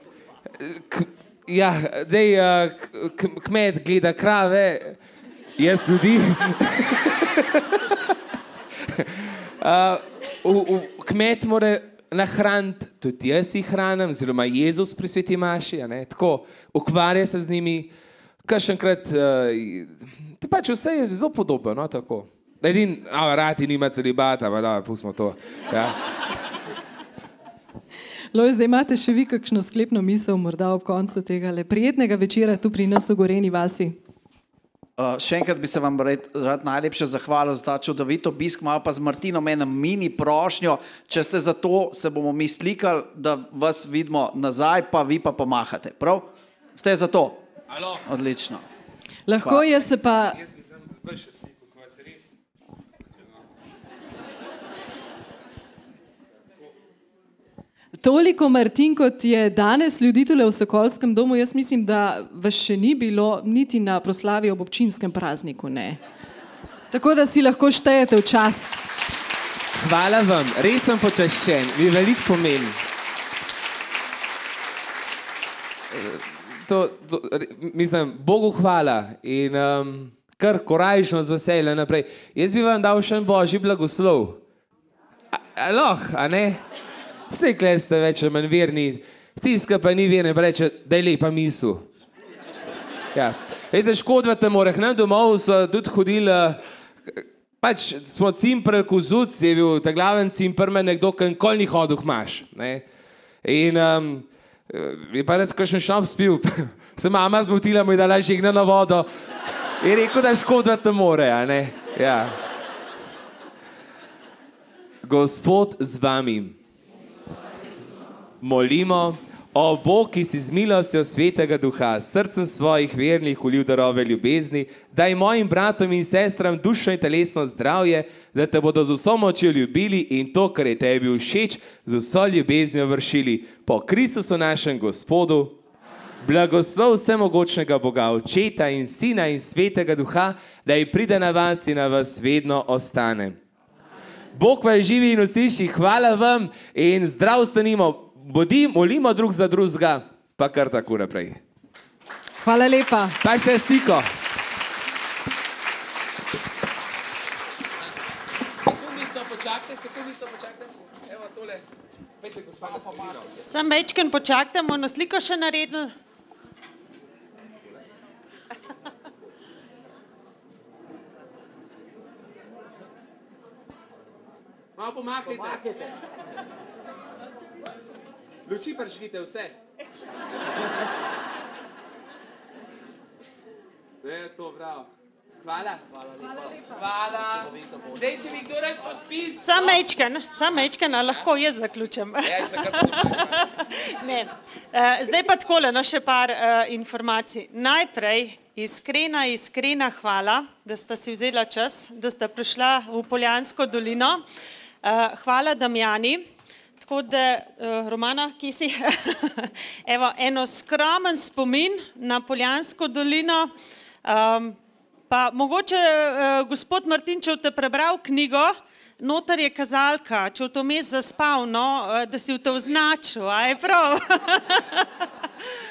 k, ja, dej, uh, k, kmet gleda krave, jaz ljudi. uh, v, v, kmet mora nahraniti, tudi jaz jih hranim, oziroma Jezus pri sveti Maši, tako, ukvarja se z njimi, kakšenkrat, uh, pač vse je zelo podobno, no, tako. Edin, a rati nima celibata, pa da, pustimo to. Ja. Loj, zdaj imate še vi kakšno sklepno misel, morda ob koncu tega le prijetnega večera tu pri nas v Goreni vasi. Uh, še enkrat bi se vam rad, rad najlepše zahvalil za ta čudovit obisk, malo pa z Martinom eno mini prošnjo. Če ste za to, se bomo mi slikali, da vas vidimo nazaj, pa vi pa pomahate. Prav? Ste za to? Alo. Odlično. Lahko je se pa. Toliko Martin, kot je danes ljudi tukaj v Sokolskem domu, jaz mislim, da vas še ni bilo niti na proslavi ob občinskem prazniku. Ne. Tako da si lahko štejete v čast. Hvala vam, res sem počaščen, mi veliko pomeni. To, to, mislim, Bogu hvala in um, kar korajšno z veseljem naprej. Jaz bi vam dal še en božji blagoslov. A- a ne? Vse kle ste več manj verni, tiska pa ni verni, pa reče, da je lepa misel. Ja. Ej, se škodvate, morah, nam domov so tudi hodili, pač smo cimpr, kozuc je bil, ta glaven cimpr, me nekdo, ki nikoli ni hodil k maš. Ne? In um, je pa rad kakšen šop spil, se mama zmotila, mu je dala žigna na vodo. Je rekel, da škodvate more, a ne? Ja. Gospod z vami. Molimo, O Bog, ki si z milostjo svetega duha, srcem svojih vernih ulil darove ljubezni, daj mojim bratom in sestram dušo in telesno zdravje, da te bodo z vso močjo ljubili in to, kar je tebi všeč, z vso ljubeznijo vršili. Po Kristusu našem Gospodu, blagoslov vsemogočnega Boga, Očeta in Sina in Svetega Duha, da ji pride na vas in na vas vedno ostane. Bog vas živi in usliši, hvala vam in zdrav stanimo, bodi, molimo drug za drugega, pa kar tako naprej. Hvala lepa. Pa še stiko. Sekundico počakajte, sekundico počakajte. Evo tole. Pejte, gospa, na sredino. Sam večkrat počakajte, bomo sliko še naredili. Malo pomaknite. Luči prižgite vse. Je to prav. Hvala. Hvala lepa. Hvala. Zdaj, če bi kdo rad podpis. Sam večkrat, sam večkrat, lahko jaz zaključim. Ja, podpišem. Ne. Uh, zdaj pa takole, no še par uh, informacij. Najprej iskrena, iskrena hvala, da ste si vzela čas, da ste prišla v Poljansko dolino. Uh, hvala, Damjani. Tako da, uh, Romana, ki si, evo, eno skromen spomin na Poljansko dolino. Um, pa mogoče uh, gospod Martinčev te prebral knjigo, notar je kazalka, če v to mes zaspal, no, uh, da si v to označil, a je prav?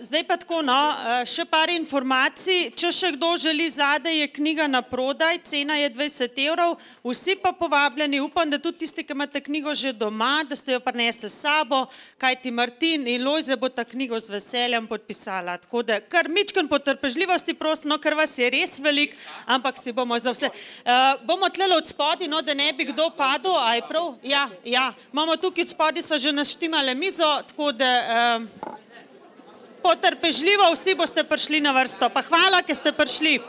zdaj pa tako, no, uh, še par informacij. Če še kdo želi zadaj, je knjiga na prodaj, cena je 20 evrov, vsi pa povabljeni. Upam, da tudi tisti, ki imate knjigo že doma, da ste jo prinesli s sabo, kajti Martin in Lojze bo ta knjigo z veseljem podpisala. Tako da, kar mičken potrpežljivosti, prosim, no, ker vas je res velik, ampak si bomo za vse. Uh, bomo tlele od spodi, no, da ne bi kdo padel, a je prav? Ja, ja. Imamo tukaj od spodi, sva že naštimale mizo, tako da. Uh, potrpežljivo vsi boste prišli na vrsto. Pa hvala, ker ste prišli.